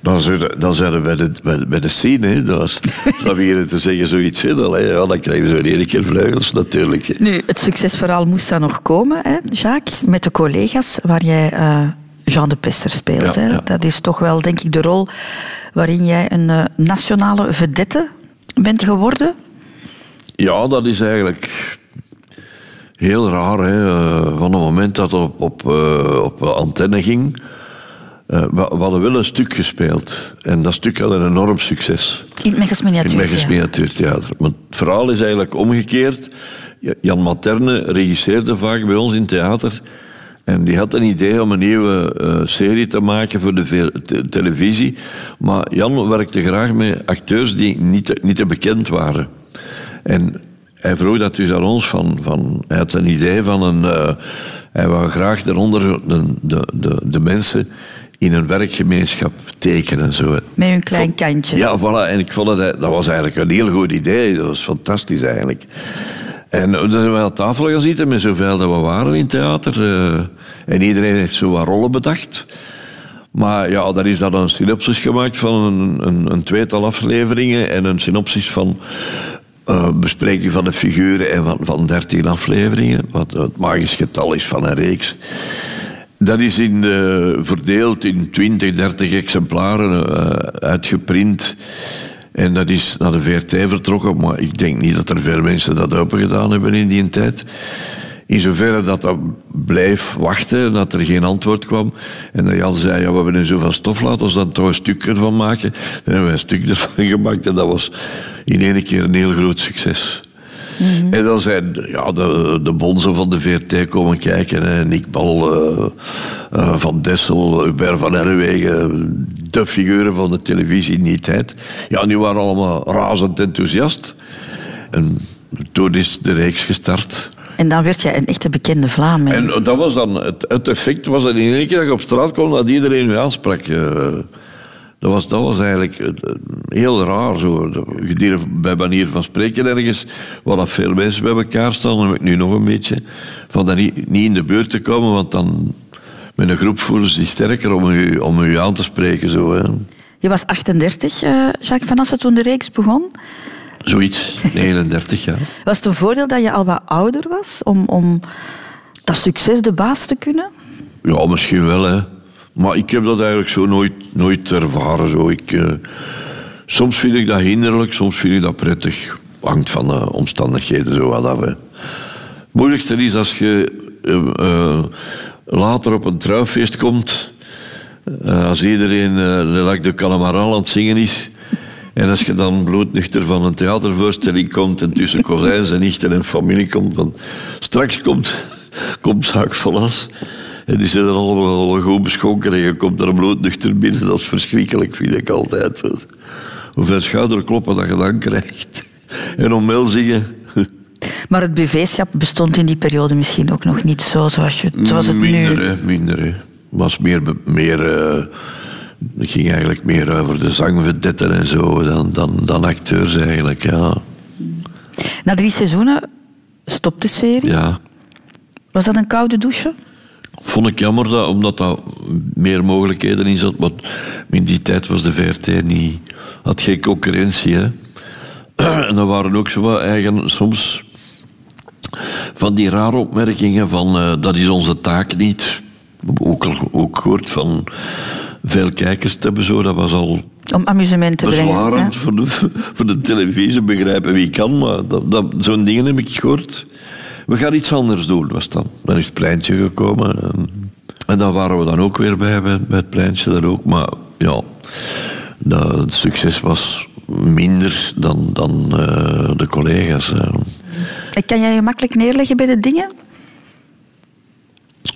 Dan zeiden, dan zeiden we bij de, bij, bij de scene, hè, dat was, [laughs] dan beginnen te zeggen zoiets. Hè, dan, ja, dan krijg je één keer vleugels natuurlijk. hè. Nu, het succesverhaal moest dan nog komen, hè, Jacques, met de collega's waar jij eh, Jean de Pesser speelt. Ja, hè. ja. Dat is toch wel, denk ik, de rol waarin jij een eh, nationale vedette bent geworden. Ja, dat is eigenlijk heel raar. Hè. Eh, Van het moment dat het op, op, eh, op antenne ging, eh, we, hadden wel een stuk gespeeld. En dat stuk had een enorm succes. In het Mechels Miniatuurtheater. Maar het verhaal is eigenlijk omgekeerd. Jan Materne regisseerde vaak bij ons in theater. En die had een idee om een nieuwe serie te maken voor de te- televisie. Maar Jan werkte graag met acteurs die niet te, niet te bekend waren. En hij vroeg dat dus aan ons van... van hij had een idee van een... eh, hij wou graag daaronder de, de, de, de mensen in een werkgemeenschap tekenen. Zo. Met hun klein kantje. Ja, voilà. En ik vond dat, dat was eigenlijk een heel goed idee. Dat was fantastisch eigenlijk. En dan zijn we aan tafel gaan zitten met zoveel dat we waren in theater. eh, en iedereen heeft zo wat rollen bedacht. Maar ja, daar is dan een synopsis gemaakt van een, een, een tweetal afleveringen en een synopsis van eh, bespreking van de figuren en van, van 13 afleveringen, wat het magisch getal is van een reeks. Dat is in, eh, verdeeld in 20, 30 exemplaren eh, uitgeprint. En dat is naar de VRT vertrokken, maar ik denk niet dat er veel mensen dat open gedaan hebben in die tijd. In zoverre dat dat bleef wachten, dat er geen antwoord kwam. En dat Jan zei, ja, we hebben nu zoveel stof, laten we dan toch een stuk ervan maken. Dan hebben we een stuk ervan [laughs] gemaakt en dat was in één keer een heel groot succes. En dan zijn ja, de, de bonzen van de VRT komen kijken. Hè. Nick Bal, eh, eh, Van Dessel, Hubert van Herwegen. De figuren van de televisie in die tijd. Ja, die waren allemaal razend enthousiast. En toen is de reeks gestart. En dan werd jij een echte bekende Vlaming. En dat was dan, het, het effect was dat in één keer dat je op straat kwam, dat iedereen je aansprak. Eh, dat, was, dat was eigenlijk eh, heel raar. Zo. Je bij manier van spreken ergens, waar dat veel mensen bij elkaar staan, dan heb ik nu nog een beetje, van dat niet, niet in de buurt te komen, want dan met een groep voelen ze zich sterker om u, om u aan te spreken. Zo, hè. Je was 38, eh, Jacques Van Assen, toen de reeks begon. Zoiets, 39 jaar. Was het een voordeel dat je al wat ouder was om, om dat succes de baas te kunnen? Ja, misschien wel, hè. Maar ik heb dat eigenlijk zo nooit, nooit ervaren. Zo. Ik, eh, soms vind ik dat hinderlijk, soms vind ik dat prettig. Hangt van de omstandigheden zo wat af. hè. Het moeilijkste is als je eh, eh, later op een trouwfeest komt... als iedereen uh, de Lac de Calamaral aan het zingen is... En als je dan bloednuchter van een theatervoorstelling komt... en tussen kozijns en nichten en familie komt... Van, straks komt, komt Zaak van As... En die zijn er allemaal goed beschonken en je komt er bloednuchter binnen. Dat is verschrikkelijk, vind ik altijd. Hoeveel schouderkloppen dat je dan krijgt. En omhelzingen. Maar het BV-schap bestond in die periode misschien ook nog niet zo zoals, je, zoals het minder, nu... Hè, minder, hè. was meer... meer eh, het ging eigenlijk meer over de zangvedetten en zo dan, dan, dan acteurs eigenlijk, ja. Na drie seizoenen stopt de serie. ja. Was dat een koude douche? Vond ik jammer, dat, omdat dat meer mogelijkheden in zat. Maar in die tijd was de VRT niet... Had geen concurrentie, hè. [clears throat] En er waren ook zo wat eigen... Soms van die rare opmerkingen van... eh, dat is onze taak niet. Ook, ook gehoord van veel kijkers te hebben, zo. Dat was al Om amusement te brengen. bezwarend ja. voor, de, voor de televisie. Begrijpen wie kan, maar dat, dat, zo'n dingen heb ik gehoord. We gaan iets anders doen, was dan. Dan is het pleintje gekomen. En, en daar waren we dan ook weer bij, bij, bij het pleintje dan ook. Maar ja, dat, het succes was minder dan, dan eh, de collega's. eh. En Kan jij je makkelijk neerleggen bij de dingen?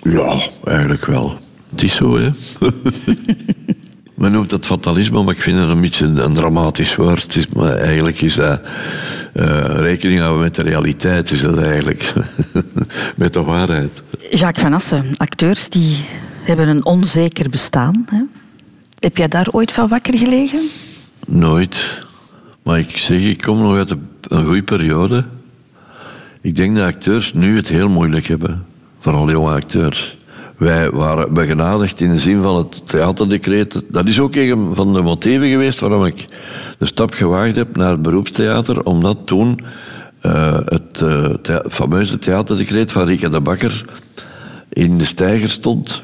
Ja, eigenlijk wel. Het is zo, hè. [laughs] Men noemt dat fatalisme, maar ik vind het een beetje een, een dramatisch woord. Het is, maar eigenlijk is dat eh, rekening houden met de realiteit, is dat eigenlijk. [laughs] met de waarheid. Jacques Van Assen, acteurs die hebben een onzeker bestaan. Hè? Heb jij daar ooit van wakker gelegen? Nooit. Maar ik zeg, ik kom nog uit een, een goede periode. Ik denk dat acteurs nu het heel moeilijk hebben. Vooral jonge acteurs. Wij waren begenadigd in de zin van het theaterdecreet. Dat is ook een van de motieven geweest waarom ik de stap gewaagd heb naar het beroepstheater. Omdat toen eh, het eh, thea- fameuze theaterdecreet van Rieke de Bakker in de stijger stond.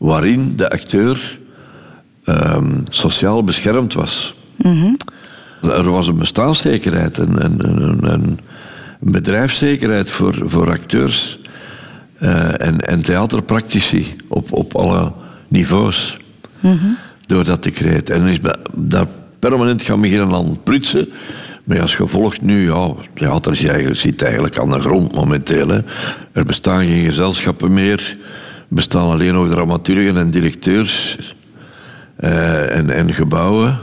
Waarin de acteur ehm, sociaal beschermd was. Er was een bestaanszekerheid en, en, en, en een bedrijfszekerheid voor, voor acteurs eh, en, en theaterpractici op, op alle niveaus. Door dat decreet. En is daar permanent gaan beginnen aan prutsen. Maar als gevolg nu, ja, theater zit eigenlijk aan de grond momenteel. Hè. Er bestaan geen gezelschappen meer. bestaan alleen nog dramaturgen en directeurs eh, en, en gebouwen.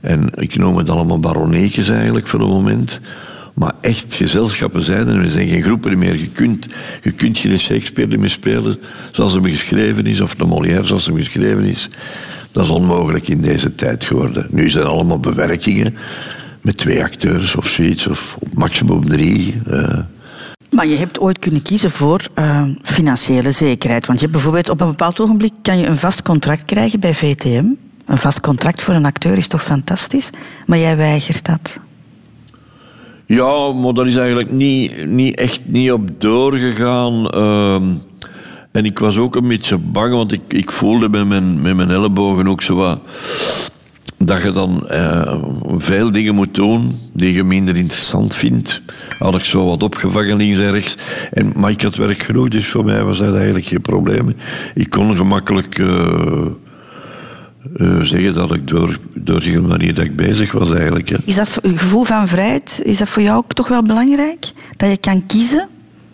En ik noem het allemaal baroneetjes eigenlijk voor het moment. Maar echt gezelschappen zijn er. Er zijn geen groepen meer. Je kunt, je kunt geen Shakespeare meer spelen zoals hem geschreven is, of de Molière zoals hem geschreven is. Dat is onmogelijk in deze tijd geworden. Nu zijn allemaal bewerkingen met twee acteurs of zoiets, of maximum drie. eh. Maar je hebt ooit kunnen kiezen voor eh, financiële zekerheid. Want je hebt bijvoorbeeld op een bepaald ogenblik kan je een vast contract krijgen bij VTM. Een vast contract voor een acteur is toch fantastisch? Maar jij weigert dat. Ja, maar dat is eigenlijk niet, niet echt niet op doorgegaan. Ehm, en ik was ook een beetje bang, want ik, ik voelde met mijn, met mijn ellebogen ook zo wat... Dat je dan eh, veel dingen moet doen die je minder interessant vindt. Had ik zo wat opgevangen links en rechts. En, maar ik had werk genoeg, dus voor mij was dat eigenlijk geen probleem. Ik kon gemakkelijk eh, eh, zeggen dat ik door, door de manier dat ik bezig was eigenlijk. Hè. Is dat een gevoel van vrijheid, is dat voor jou ook toch wel belangrijk? Dat je kan kiezen?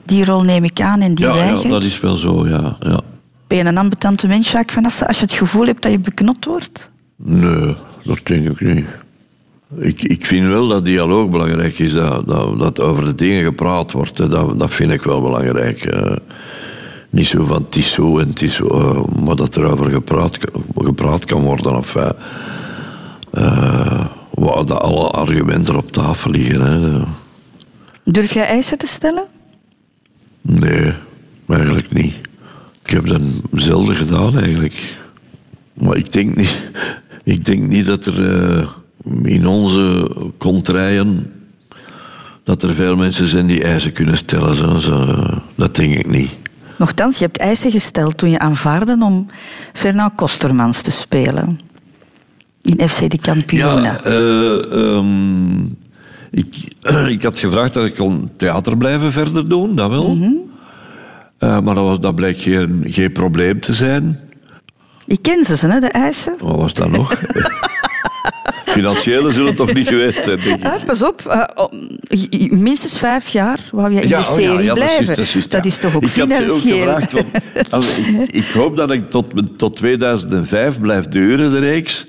Die rol neem ik aan en die Ja, weiger ja, dat is wel zo, ja. ja. Ben je een ambetante mens, Jacques Van Assen, als je het gevoel hebt dat je beknot wordt? Nee, dat denk ik niet. Ik, ik vind wel dat dialoog belangrijk is, dat, dat, dat over de dingen gepraat wordt. hè. Dat, dat vind ik wel belangrijk. eh. Niet zo van het is zo en het is zo, eh, maar dat er over gepraat, kan- gepraat kan worden. Of, eh, eh, waar dat alle argumenten op tafel liggen. Hè. Durf jij eisen te stellen? Nee, eigenlijk niet. Ik heb dat zelden gedaan eigenlijk. Maar ik denk niet, ik denk niet dat er in onze contraien dat er veel mensen zijn die eisen kunnen stellen. Zo, zo. Dat denk ik niet. Nochtans, je hebt eisen gesteld toen je aanvaarde om Fernand Kostermans te spelen. In FC de Kampioenen. Ja, eh, ehm, ik, [clears throat] ik had gevraagd dat ik kon theater blijven verder doen, dat wel. Eh, maar dat, dat bleek geen, geen probleem te zijn. Ik ken ze, hè, de eisen. Wat was dat nog? [laughs] Financiële zullen het toch niet geweest zijn, denk ik. Ah, pas op, eh, om- minstens vijf jaar wou jij in Ja, de oh ja, serie ja, dat is blijven. dat is is toch ook ik had ook financieel? gevraagd, want, als- ik, ik hoop dat ik tot, tot 2005 blijf duren, de reeks.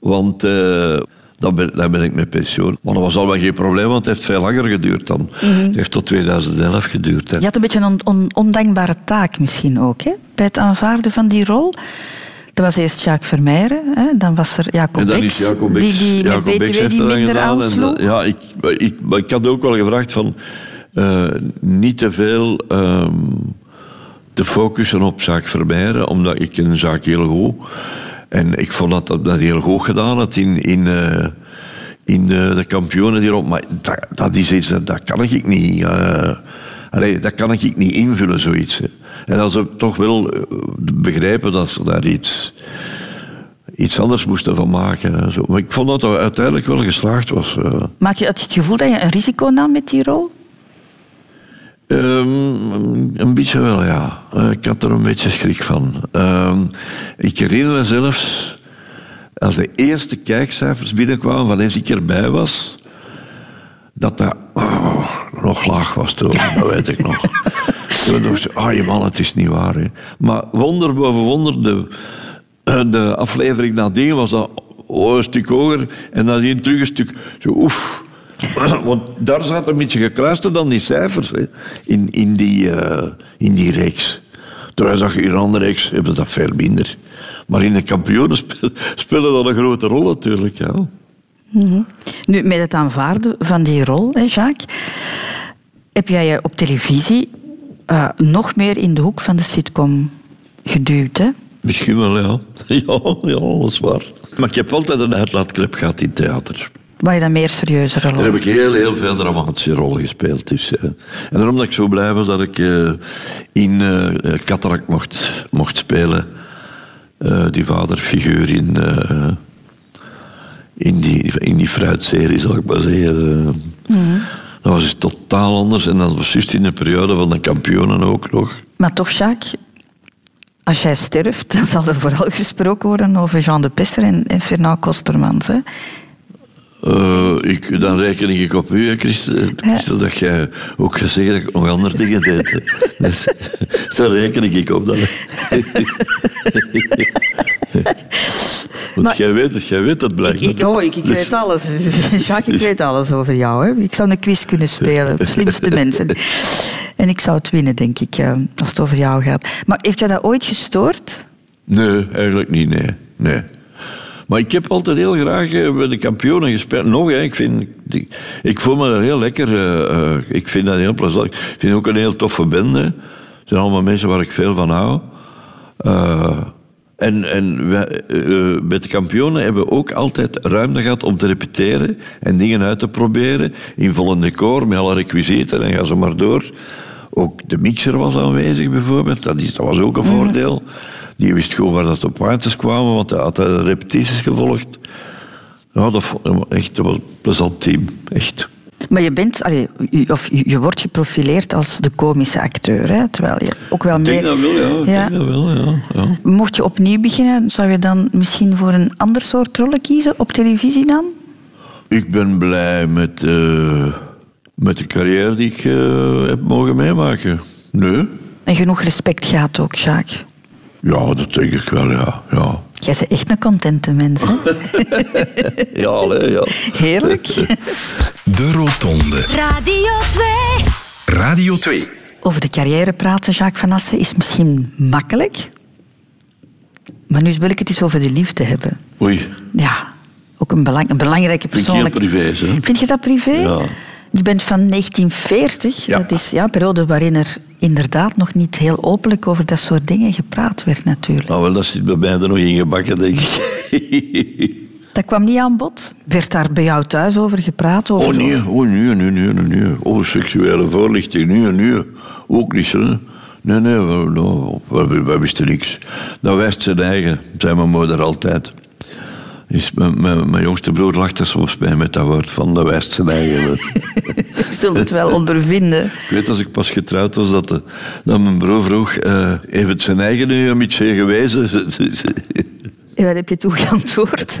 Want eh, dan, ben, dan ben ik met pensioen. Maar dat was al wel geen probleem, want het heeft veel langer geduurd dan. Het heeft tot 2011 geduurd. Hè. Je had een beetje een on- on- ondankbare taak misschien ook, hè? bij het aanvaarden van die rol. Dat was eerst Jacques Vermeijeren, hè? dan was er Jacob En dan Beks, is Jacob Beks, die, die Jacob met BTW heeft die minder. En, aansloeg. eh, ja, ik, ik, ik had ook wel gevraagd van eh, niet te veel ehm, te focussen op zaak Vermeijeren, omdat ik een zaak heel goed. En ik vond dat dat, dat heel goed gedaan had in, in, eh, in de, de kampioenen hierop. Maar dat, dat is iets, dat, dat kan ik niet. eh allee, dat kan ik niet invullen, zoiets. hè. En zou ik toch wel eh, begrijpen dat ze daar iets iets anders moesten van maken. en Zo. Maar ik vond dat dat uiteindelijk wel geslaagd was. eh. Je had je het gevoel dat je een risico nam met die rol? Ehm, een beetje wel, ja. Eh, ik had er een beetje schrik van. Ehm, ik herinner me zelfs, als de eerste kijkcijfers binnenkwamen van eens ik erbij was, dat dat oh, nog laag was toen, dat weet ik nog. [laughs] Toen dacht ik, ah man, het is niet waar. Hè. Maar wonder boven wonder, de, [clears throat] de aflevering nadien was dat oh, een stuk hoger en nadien terug een stuk, zo oef. [clears throat] Want daar zat een beetje gekruister dan die cijfers hè, in, in, die, eh, in die reeks. Terwijl dat in andere reeks hebben dat veel minder. Maar in de kampioenen [laughs] spelen, spelen dat een grote rol natuurlijk. Ja. Mhm. Nu, met het aanvaarden van die rol, hè, Jacques, heb jij je op televisie eh, nog meer in de hoek van de sitcom geduwd. Hè? Misschien wel, ja. [laughs] Ja, ja, dat is waar. Maar ik heb altijd een uitlaatklep gehad in theater. Waar je dan meer serieuze Daar rollen heb ik heel, heel veel dramatische rollen gespeeld. Dus, eh. En daarom dat ik zo blij was dat ik eh, in Cataract mocht, mocht spelen. Die vaderfiguur in, in, die, in die fruitserie, zal ik maar zeggen. Eh, Dat was dus totaal anders. En dat was juist in de periode van de kampioenen ook nog. Maar toch, Jacques, als jij sterft, dan zal er vooral gesproken worden over Jean de Pester en, en Fernand Kostermans. Hè? Eh, ik, dan reken ik op u, Christel, Christel, dat jij ook zeggen dat ik nog andere dingen deed. [laughs] Dus, [laughs] daar reken ik op. Dan. [laughs] Want Maar- jij weet het, jij weet dat blijkbaar. Ik, oh, ik, ik Dus- weet alles. [laughs] Jacques, ik weet alles over jou. Hè. Ik zou een quiz kunnen spelen. [laughs] Slimste mensen. En ik zou het winnen, denk ik, eh, als het over jou gaat. Maar heeft jou dat ooit gestoord? Nee, eigenlijk niet, nee. nee. Maar ik heb altijd heel graag eh, bij de kampioenen gespeeld. Nog, hè, ik, vind, ik, ik voel me daar heel lekker. eh, ik vind dat heel plezant. Ik vind het ook een heel toffe bende. Het zijn allemaal mensen waar ik veel van hou. Eh, en en wij, eh, eh, bij de kampioenen hebben we ook altijd ruimte gehad om te repeteren en dingen uit te proberen. In volle decor, met alle requisieten en ga zo maar door. Ook de mixer was aanwezig bijvoorbeeld. Dat, is, dat was ook een voordeel. Die wist gewoon waar dat de plaatjes kwamen, want hij had repetities gevolgd. Ja, dat, echt, dat was een plezant team. Echt. Maar je bent, allee, je- of je, wordt geprofileerd als de komische acteur, hè? terwijl je ook wel Ik meer... denk dat wel, ja. Ik Ja. denk dat wel, ja. ja. Mocht je opnieuw beginnen, zou je dan misschien voor een ander soort rollen kiezen op televisie dan? Ik ben blij met, eh, met de carrière die ik eh, heb mogen meemaken. Nee? En genoeg respect gehad ook, Jacques. Ja, dat denk ik wel, ja. Ja, Jij bent echt een contente mens, hè? [laughs] ja, allee, ja. Heerlijk. De Rotonde. Radio 2. Radio 2. Over de carrière praten, Jacques van Assen, is misschien makkelijk. Maar nu wil ik het eens over de liefde hebben. Oei, Ja, ook een, belang, een belangrijke vind ik heel persoonlijke... privé, hè. Vind je dat privé? Ja. Je bent van 1940. Ja. Dat is ja, een periode waarin er inderdaad nog niet heel openlijk over dat soort dingen gepraat werd natuurlijk. Nou, wel, dat zit bij mij er nog in gebakken, denk ik. Dat kwam niet aan bod. Werd daar bij jou thuis over gepraat? Over Oh nee, oh nee, nee, nee, nee. Oh, seksuele voorlichting, nee, nee. Ook niet, hè. Nee, nee, we, we, we- we wisten niks. Dat wijst zijn eigen, zei mijn moeder altijd. Dus mijn, jongste broer lacht er soms bij met dat woord van dat wijst zijn eigen. Je zult het wel ondervinden. Ik weet als ik pas getrouwd was dat, de, dat mijn broer vroeg... eh heeft het zijn eigen nu een beetje gewezen? [laughs] En wat heb je toen geantwoord?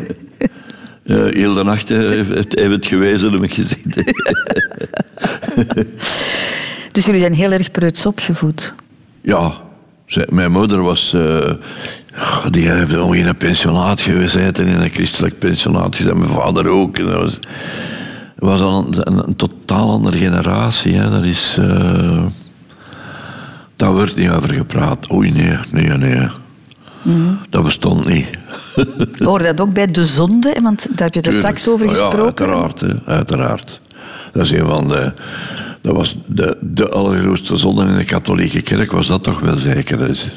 Ja, heel de nacht eh, heeft het, heeft het gewezen, heb ik gezien. Dus jullie zijn heel erg preuts opgevoed. Ja, mijn moeder was... eh, die heeft nog in een pensionaat gezeten, in een christelijk pensionaat. En mijn vader ook. En dat was, was al een, een, een totaal andere generatie. Hè. Dat is... eh, daar wordt niet over gepraat. Oei, nee, nee, nee. Dat bestond niet. [laughs] Hoor dat ook bij De Zonde? Want daar heb je er straks over ja, gesproken. uiteraard, hè, uiteraard. Dat is een van de... Dat was de, de allergrootste zonde in de katholieke kerk, was dat toch wel zeker. Dat, is,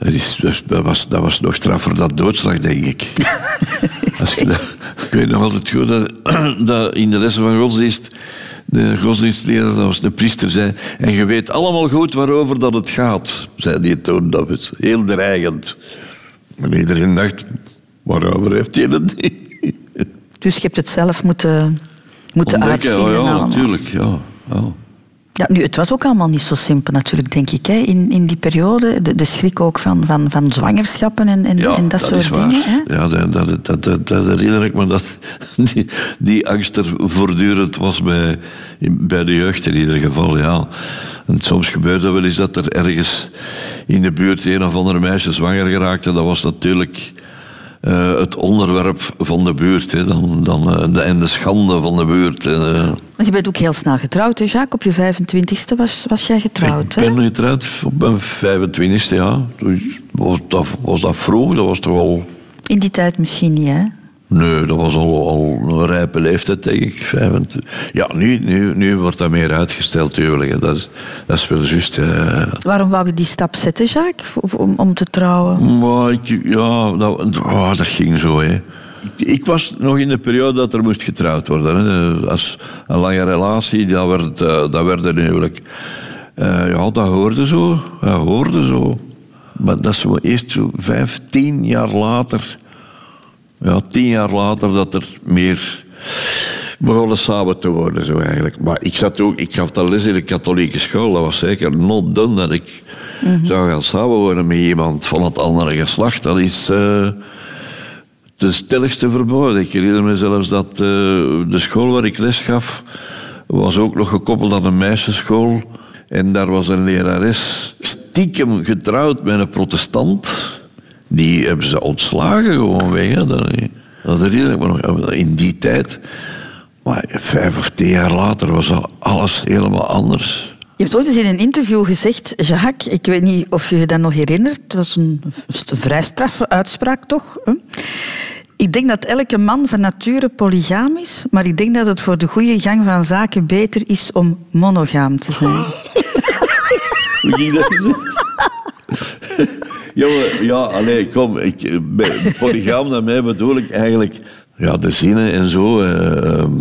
dat, is, dus dat, was, dat was nog straffer dan doodslag, denk ik. [laughs] Als je dat, ik weet nog altijd goed dat, [clears throat] dat in de lessen van godsdienst... De godsdienstleraar, dat was de priester, zei... En je weet allemaal goed waarover dat het gaat, zei die toen. Dat was heel dreigend. Maar iedereen dacht... Waarover heeft hij het niet? [laughs] Dus je hebt het zelf moeten, moeten Ontdekken, uitvinden oh ja, allemaal. natuurlijk. Ja, ja. Ja, nu, het was ook allemaal niet zo simpel natuurlijk, denk ik. Hè? In, in die periode, de, de schrik ook van, van, van zwangerschappen en, en, Ja, en dat, is soort dingen. Hè? Ja, dat, dat, dat, dat, dat herinner ik me dat [laughs] die, die angst er voortdurend was bij, bij de jeugd in ieder geval. Ja. En soms gebeurde wel eens dat er ergens in de buurt een of andere meisje zwanger geraakte. Dat was natuurlijk eh, het onderwerp van de buurt. Hè. Dan, dan, eh, de, en de schande van de buurt. Eh, Maar je bent ook heel snel getrouwd, hè, Jacques? Op je 25ste was, was jij getrouwd, Ik hè? ben getrouwd op mijn 25e, ja. Dus was dat, was dat vroeg? Dat was toch al... In die tijd misschien niet, hè? Nee, dat was al, al een rijpe leeftijd, denk ik. 25. Ja, nu, nu, nu wordt dat meer uitgesteld, tuurlijk. Dat is, dat is wel juist. eh. Waarom wou je die stap zetten, Jacques? Om, om te trouwen? Maar ik, ja, dat, oh, dat ging zo, hè. Ik, ik was nog in de periode dat er moest getrouwd worden. Hè. Als een lange relatie, dat werd, eh, dat werd een huwelijk. Eh, ja, dat hoorde zo. Dat hoorde zo. Maar dat is eerst zo vijftien jaar later... Ja, tien jaar later dat er meer begonnen samen te worden, zo eigenlijk. Maar ik zat ook... Ik gaf dat les in de katholieke school. Dat was zeker not done dat ik zou gaan samenwonen met iemand van het andere geslacht. Dat is... eh, de stelligste verboden. Ik herinner me zelfs dat eh, de school waar ik les gaf, was ook nog gekoppeld aan een meisjesschool. En daar was een lerares stiekem getrouwd met een protestant. Die hebben ze ontslagen gewoon weg. Hè. Dat, dat herinner ik me nog. In die tijd. Maar vijf of tien jaar later was al alles helemaal anders. Je hebt ooit eens in een interview gezegd, Jacques, ik weet niet of je je dat nog herinnert, het was een, een vrij straffe uitspraak toch? hè? Ik denk dat elke man van nature polygaam is, maar ik denk dat het voor de goede gang van zaken beter is om monogaam te zijn. Hoe ging dat? [laughs] Jongen, ja, allee, kom. Ik, bij polygaam, daarmee bedoel ik eigenlijk ja, de zinnen en zo. eh, ehm,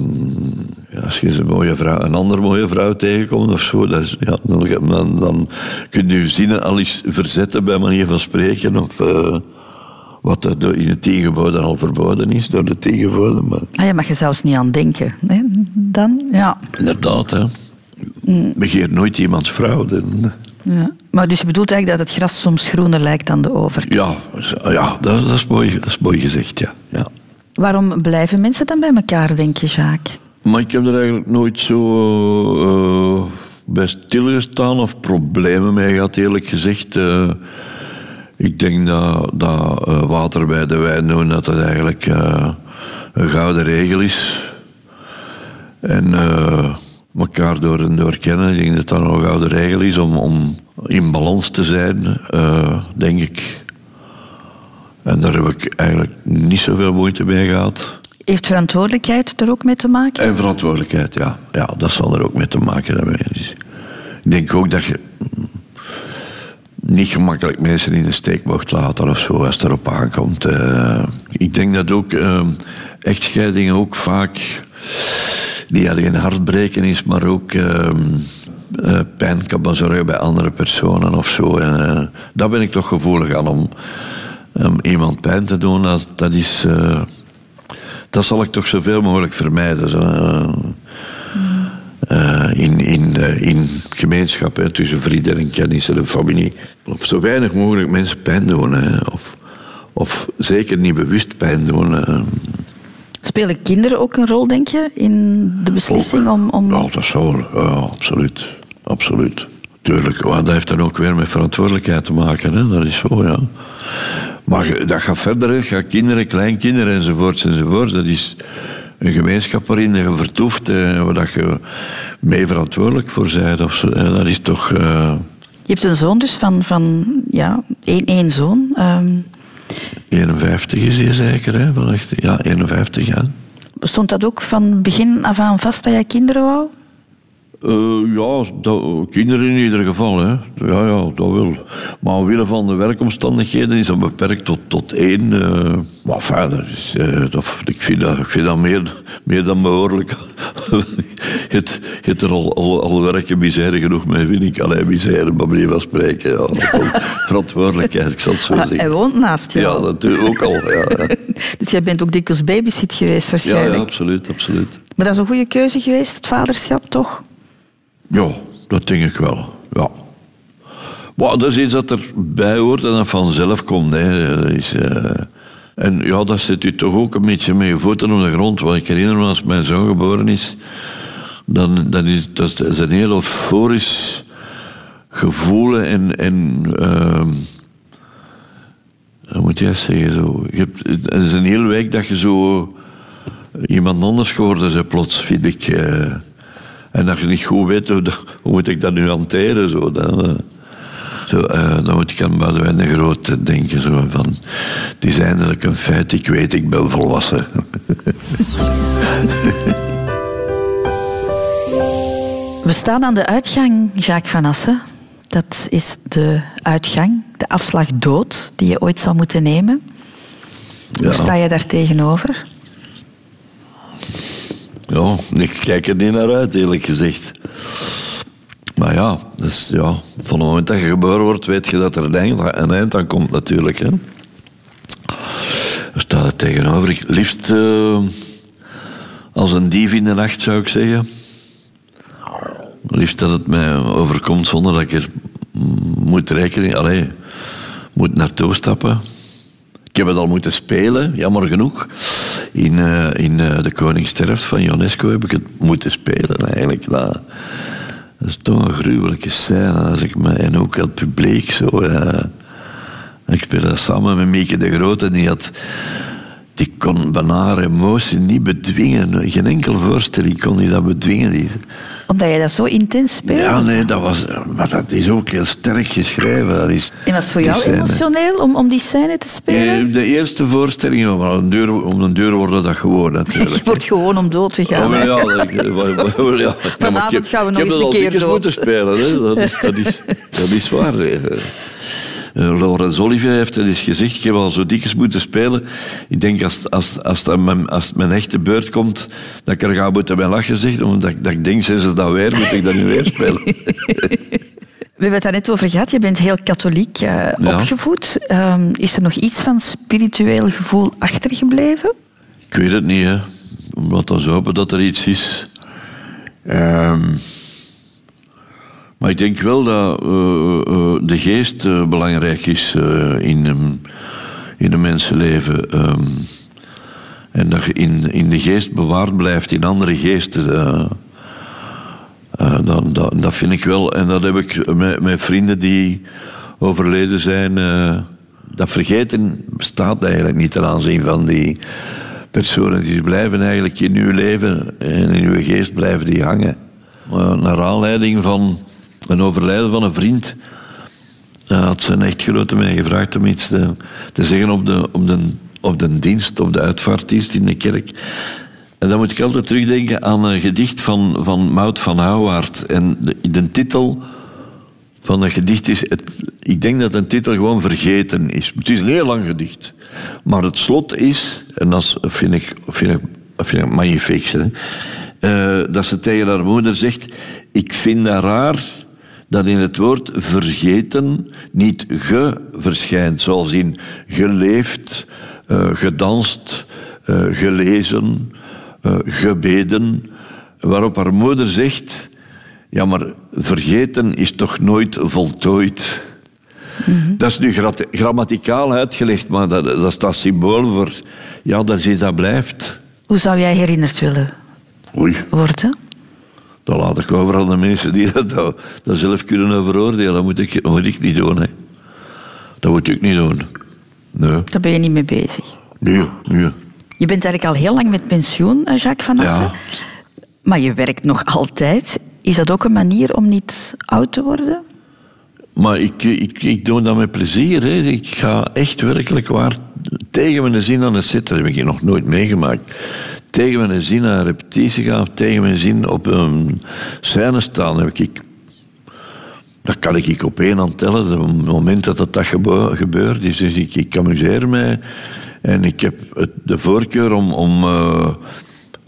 ja, als je een, mooie vrouw, een andere mooie vrouw tegenkomt of zo, dat is, ja, dan, dan, kun je je zinnen al eens verzetten bij manier van spreken. Of, eh, wat er in het tegenwoordig al verboden is door de tegenwoordig. Maar Ah, je mag je zelfs niet aan denken. Hè? Dan, ja. inderdaad, hè. Begeer nooit iemands vrouw. dan- ja. Maar dus je bedoelt eigenlijk dat het gras soms groener lijkt dan de over. Ja, ja dat, dat, is mooi, dat is mooi gezegd, ja. ja. Waarom blijven mensen dan bij elkaar, denk je, Jacques? Maar ik heb er eigenlijk nooit zo eh, bij stilgestaan of problemen mee gehad, eerlijk gezegd. Eh, ik denk dat, dat eh, water bij de wijn doen, dat dat eigenlijk een gouden regel is. En elkaar door en door kennen, ik denk dat dat een gouden regel is om, om in balans te zijn, eh, denk ik. En daar heb ik eigenlijk niet zoveel moeite mee gehad. Heeft verantwoordelijkheid er ook mee te maken? En verantwoordelijkheid, ja. ja. Dat zal er ook mee te maken hebben. Dus ik denk ook dat je niet gemakkelijk mensen in de steek mocht laten of zo, als het erop aankomt. Eh, ik denk dat ook eh, echtscheidingen ook vaak niet alleen hartbreken is, maar ook eh, eh, pijn kan bezorgen bij andere personen of zo. En, eh, daar ben ik toch gevoelig aan om, iemand pijn te doen. Dat, dat is... eh, dat zal ik toch zoveel mogelijk vermijden. In, in, in gemeenschap hè, tussen vrienden en kennissen en familie. Of zo weinig mogelijk mensen pijn doen. Of, of zeker niet bewust pijn doen. Spelen kinderen ook een rol, denk je, in de beslissing om... om... Ja, dat zou ja, absoluut. Absoluut. Tuurlijk, maar dat heeft dan ook weer met verantwoordelijkheid te maken. Hè? Dat is zo, ja. Maar dat gaat verder, hè. Gaat kinderen, kleinkinderen enzovoorts enzovoorts. Dat is een gemeenschap waarin je vertoeft, eh, waar dat je mee verantwoordelijk voor bent. Of zo. Dat is toch... eh, Je hebt een zoon dus van, van ja, één, één zoon. Ehm, 51 is hij zeker, hè? Ja, 51 jaar. stond dat ook van begin af aan vast dat jij kinderen wou? Eh, ja, dat- kinderen in ieder geval. Hè. Ja, ja, dat wel. Maar omwille van de werkomstandigheden is dat beperkt tot, tot één. eh, maar verder, is, eh, dat, ik, vind dat, ik vind dat meer, meer dan behoorlijk. [laughs] het, het er al, al, al werken misère genoeg mee, vind ik. Alleen misère, maar manier van spreken. Ja. [laughs] Verantwoordelijkheid, ik zal het zo zeggen. hij woont naast je. Ja, dat ook al. Ja, ja. [laughs] Dus jij bent ook dikwijls babysit geweest ja, waarschijnlijk. ja absoluut, absoluut. Maar dat is een goede keuze geweest, het vaderschap, toch? Ja, dat denk ik wel. Ja. Maar dat is iets dat erbij hoort en dat vanzelf komt. Hè. Is, eh, En ja, dat zit u toch ook een beetje met je voeten op de grond. Want ik herinner me als mijn zoon geboren is, dan, is dat is een heel euforisch gevoel en. en ehm, hoe moet dat zeggen? Zo. Je het is een hele week dat je zo iemand anders geworden bent plots, vind ik. eh. En dat je niet goed weet hoe, dat- hoe moet ik dat nu hanteren. Zo, dan, eh, zo, eh, dan moet ik aan Boudewijn de Groot denken. Zo, van, het is eindelijk een feit, ik weet, ik ben volwassen. [laughs] We staan aan de uitgang, Jacques van Assen. Dat is de uitgang, de afslag dood, die je ooit zou moeten nemen. Hoe sta je daar tegenover? Ja, ik kijk er niet naar uit, eerlijk gezegd. Maar ja, dus ja, van het moment dat je geboren wordt, weet je dat er een eind, aan komt natuurlijk. Hè. Er staat er tegenover. Liefst eh, als een dief in de nacht, zou ik zeggen. Liefst dat het mij overkomt zonder dat ik er moet rekenen. Allee, moet naartoe stappen. Ik heb het al moeten spelen, jammer genoeg. In, eh, in eh, De Koning Sterft van Ionesco heb ik het moeten spelen eigenlijk. Dat, is toch een gruwelijke scène. Als ik me, en ook het publiek zo. ik speelde dat samen met Mieke de Grote. Die, had, die kon bijna haar emotie niet bedwingen. Geen enkel voorstelling kon die dat bedwingen. Die, Omdat je dat zo intens speelt. ja, nee, dat was, maar dat is ook heel sterk geschreven. Dat is, En was het voor jou scène. emotioneel om, om die scène te spelen? De eerste voorstelling, maar om de deur, om de deur worden dat gewoon [laughs] Je natuurlijk. wordt gewoon om dood te gaan. Oh, ja, dat- [laughs] ja, ik heb- gaan we nog ik heb eens dat een al keer dood. moeten spelen. Hè. Dat, is, dat, is, [laughs] dat is waar. hè. Eh, Laurens Olivier heeft het eens gezegd, ik heb al zo dikwijls moeten spelen. Ik denk, als, als, als, dat mijn, als het mijn echte beurt komt, dat ik er ga moeten bij lachen, zeg, omdat ik- dat ik denk, zijn ze dat weer, moet ik dat nu weer spelen. [laughs] We hebben het daar net over gehad. Je bent heel katholiek eh, Ja. opgevoed. Ehm, is er nog iets van spiritueel gevoel achtergebleven? Ik weet het niet, hè. Laat ons hopen dat er iets is. Ehm, maar ik denk wel dat eh, eh, de geest eh, belangrijk is eh, in, in een mensenleven. Ehm, en dat je in, in de geest bewaard blijft in andere geesten. eh, eh, dat, dat, vind ik wel. En dat heb ik met, met vrienden die overleden zijn. eh, dat vergeten bestaat eigenlijk niet ten aanzien van die personen. Die blijven eigenlijk in uw leven en in uw geest blijven die hangen. Naar aanleiding van een overlijden van een vriend eh, had zijn echtgenote mij gevraagd om iets te, te zeggen op de, op, de, op de dienst, op de uitvaartdienst in de kerk. En dan moet ik altijd terugdenken aan een gedicht van, van Maud van Houwaard. En de, de titel van dat gedicht is... Het, ik denk dat een titel gewoon vergeten is. Het is een heel lang gedicht. Maar het slot is, en dat vind ik, vind ik, vind ik magnifiek... hè, eh, dat ze tegen haar moeder zegt... Ik vind dat raar dat in het woord vergeten niet ge verschijnt. Zoals in geleefd, eh, gedanst, eh, gelezen, eh, gebeden. Waarop haar moeder zegt... Ja, maar vergeten is toch nooit voltooid? Dat is nu gra- grammaticaal uitgelegd, maar dat, dat staat symbool voor... Ja, dat is iets dat blijft. Hoe zou jij herinnerd willen Oei, worden? Dat laat ik over aan de mensen die dat, zelf kunnen overoordelen. Dat moet ik, dat moet ik niet doen, hè. Dat moet ik niet doen. Nee, Daar ben je niet mee bezig. nee, nee. Je bent eigenlijk al heel lang met pensioen, eh, Jacques van Assen. Ja. Maar je werkt nog altijd. Is dat ook een manier om niet oud te worden? Maar ik, ik, ik doe dat met plezier. Hè. Ik ga echt werkelijk waar tegen mijn zin aan de set. Dat heb ik nog nooit meegemaakt. Tegen mijn zin aan een repetitie gaan tegen mijn zin op een scène staan. Heb ik, dat kan ik op één hand tellen. Het moment dat dat, is. Dus ik, ik amuseer mij. En ik heb het, de voorkeur om... om eh,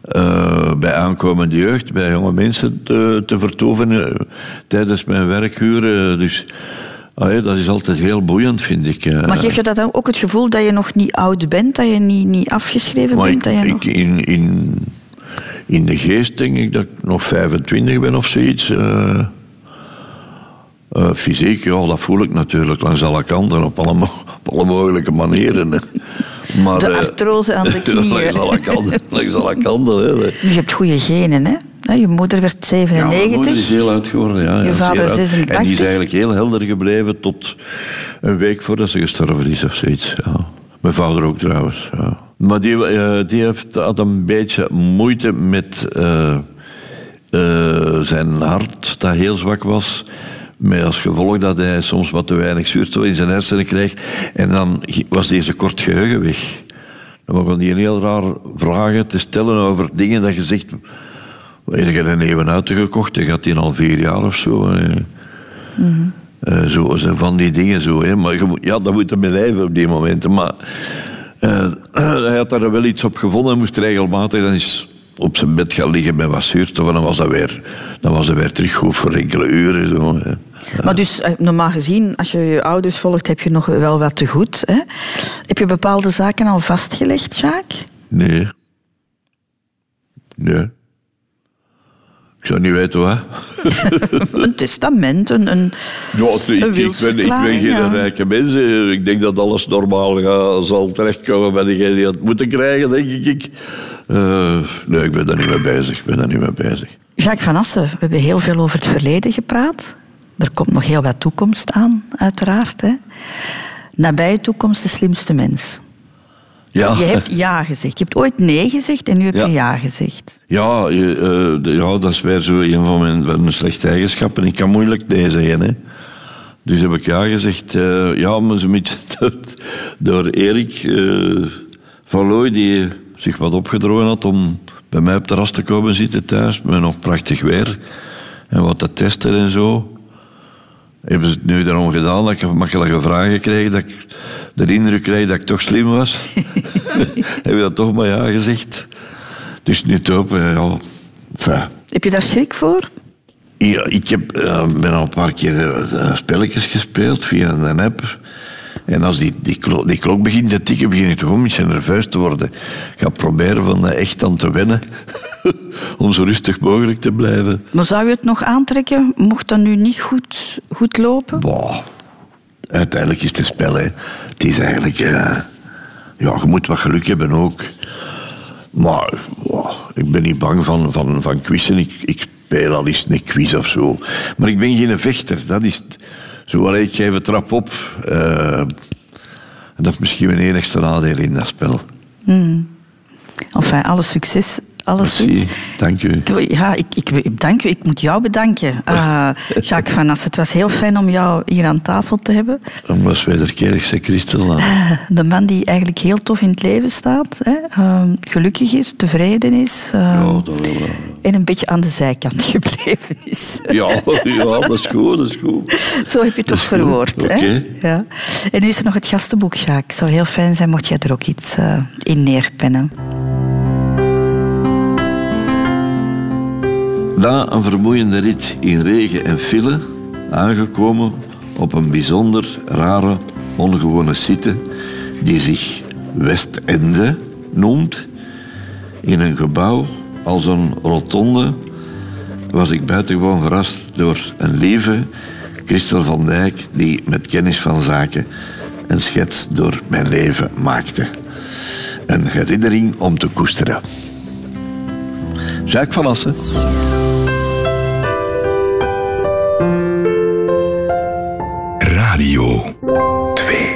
eh, bij aankomende jeugd, bij jonge mensen te, te eh, tijdens mijn werkuren. Dus ja, dat is altijd heel boeiend, vind ik. Maar geef je dat dan ook het gevoel dat je nog niet oud bent? Dat je niet, niet afgeschreven Maar bent? ik, dat je ik, nog... in, in, in de geest denk ik dat ik nog 25 ben of zoiets. eh. Eh, fysiek, ja, dat voel ik natuurlijk langs alle kanten, op alle, op alle mogelijke manieren. hè. Maar, De eh, artrose aan de [laughs] knieën. langs alle kanten. Langs alle kanten hè. Je hebt goede genen, hè? Je moeder werd Ja, mijn moeder 97. is heel oud geworden. Ja, Je vader zeer oud. 86. En die is eigenlijk heel helder gebleven tot een week voordat ze gestorven is of zoiets. Ja. Mijn vader ook trouwens. Ja. Maar die, eh, die heeft, had een beetje moeite met zijn hart, dat heel zwak was. Met als gevolg dat hij soms wat te weinig zuurstof in zijn hersenen kreeg. En dan was deze kort geheugen weg. Dan begon hij heel raar vragen te stellen over dingen dat je zegt... Heb je een nieuwe auto gekocht? Je gaat die al vier jaar of zo. eh. Zo, zo van die dingen zo. Hè. Maar je moet, ja, dat moet mee leven op die momenten. Maar eh, [clears throat] hij had daar wel iets op gevonden. Hij moest regelmatig dan eens op zijn bed gaan liggen met wat zuurstof. En dan was dat weer, dan was dat weer terug goed voor enkele uren. Zo, hè. Maar dus, eh, normaal gezien, als je je ouders volgt, heb je nog wel wat te goed. Hè? Heb je bepaalde zaken al vastgelegd, Jacques? Nee. Nee. Ik zou niet weten wat. [laughs] een testament, een, een, Ja, ik, ik, ben, ik ben geen ja. rijke mens. Ik denk dat alles normaal gaat, zal terechtkomen bij degene die het moeten krijgen, denk ik. Eh, nee, ik ben daar niet mee bezig. Ik ben daar niet mee bezig. Jacques van Assen, we hebben heel veel over het verleden gepraat. Er komt nog heel wat toekomst aan, uiteraard. Hè. Nabije toekomst de slimste mens. Ja, Je hebt ja gezegd. Je hebt ooit nee gezegd en nu heb Ja. je ja gezegd. ja, je, eh, de- ja, dat is weer zo een van mijn, van mijn slechte eigenschappen. Ik kan moeilijk nee zeggen. Hè. Dus heb ik ja gezegd. eh, ja, maar zo met, [laughs] door, Erik eh, van Looy, die zich wat opgedrongen had om bij mij op de ras te komen zitten thuis, met nog prachtig weer en wat te testen en zo. Hebben ze het nu daarom gedaan dat ik makkelijke vragen kreeg, dat ik de indruk kreeg dat ik toch slim was. [laughs] [laughs] Heb je dat toch maar ja gezegd? Dus nu te hopen, ja. Enfin, Heb je daar schrik voor? ja, ik heb, eh, ben al een paar keer eh, spelletjes gespeeld via een app. En als die, die, klok, die klok begint te tikken, begin ik toch een beetje nerveus te worden. Ik ga proberen van eh, echt aan te wennen. [laughs] Om zo rustig mogelijk te blijven. Maar zou je het nog aantrekken? Mocht dat nu niet goed, goed lopen? Uiteindelijk is het een spel. Hè. Het is eigenlijk... eh, ja, je moet wat geluk hebben ook. Maar ik ben niet bang van, van, van quizzen. Ik, ik speel al eens een quiz of zo. Maar ik ben geen vechter. Dat is. Zo, allee, ik geef een trap op. Eh, dat is misschien mijn enigste nadeel in dat spel. Enfin, alle succes. Alles Merci, dank u. Ik Ja, ik, ik dank u. Ik moet jou bedanken. Eh, [laughs] Jacques van Assen, het was heel fijn om jou hier aan tafel te hebben. Dan was wederkerig, zei Christel. [laughs] De man die eigenlijk heel tof in het leven staat. Hè? eh, gelukkig is, tevreden is. eh, Ja, dat wel, en een beetje aan de zijkant [laughs] gebleven is. ja, ja, dat is goed, dat is goed. Zo heb je het goed. verwoord. Hè? Oké. Ja. En nu is er nog het gastenboek, Jacques. Het zou heel fijn zijn mocht jij er ook iets eh, in neerpennen. Na een vermoeiende rit in regen en file, aangekomen op een bijzonder rare, ongewone site die zich Westende noemt, in een gebouw als een rotonde, was ik buitengewoon verrast door een lieve Christel van Dijk die met kennis van zaken een schets door mijn leven maakte. Een herinnering om te koesteren. Jacques van Assen. Twee.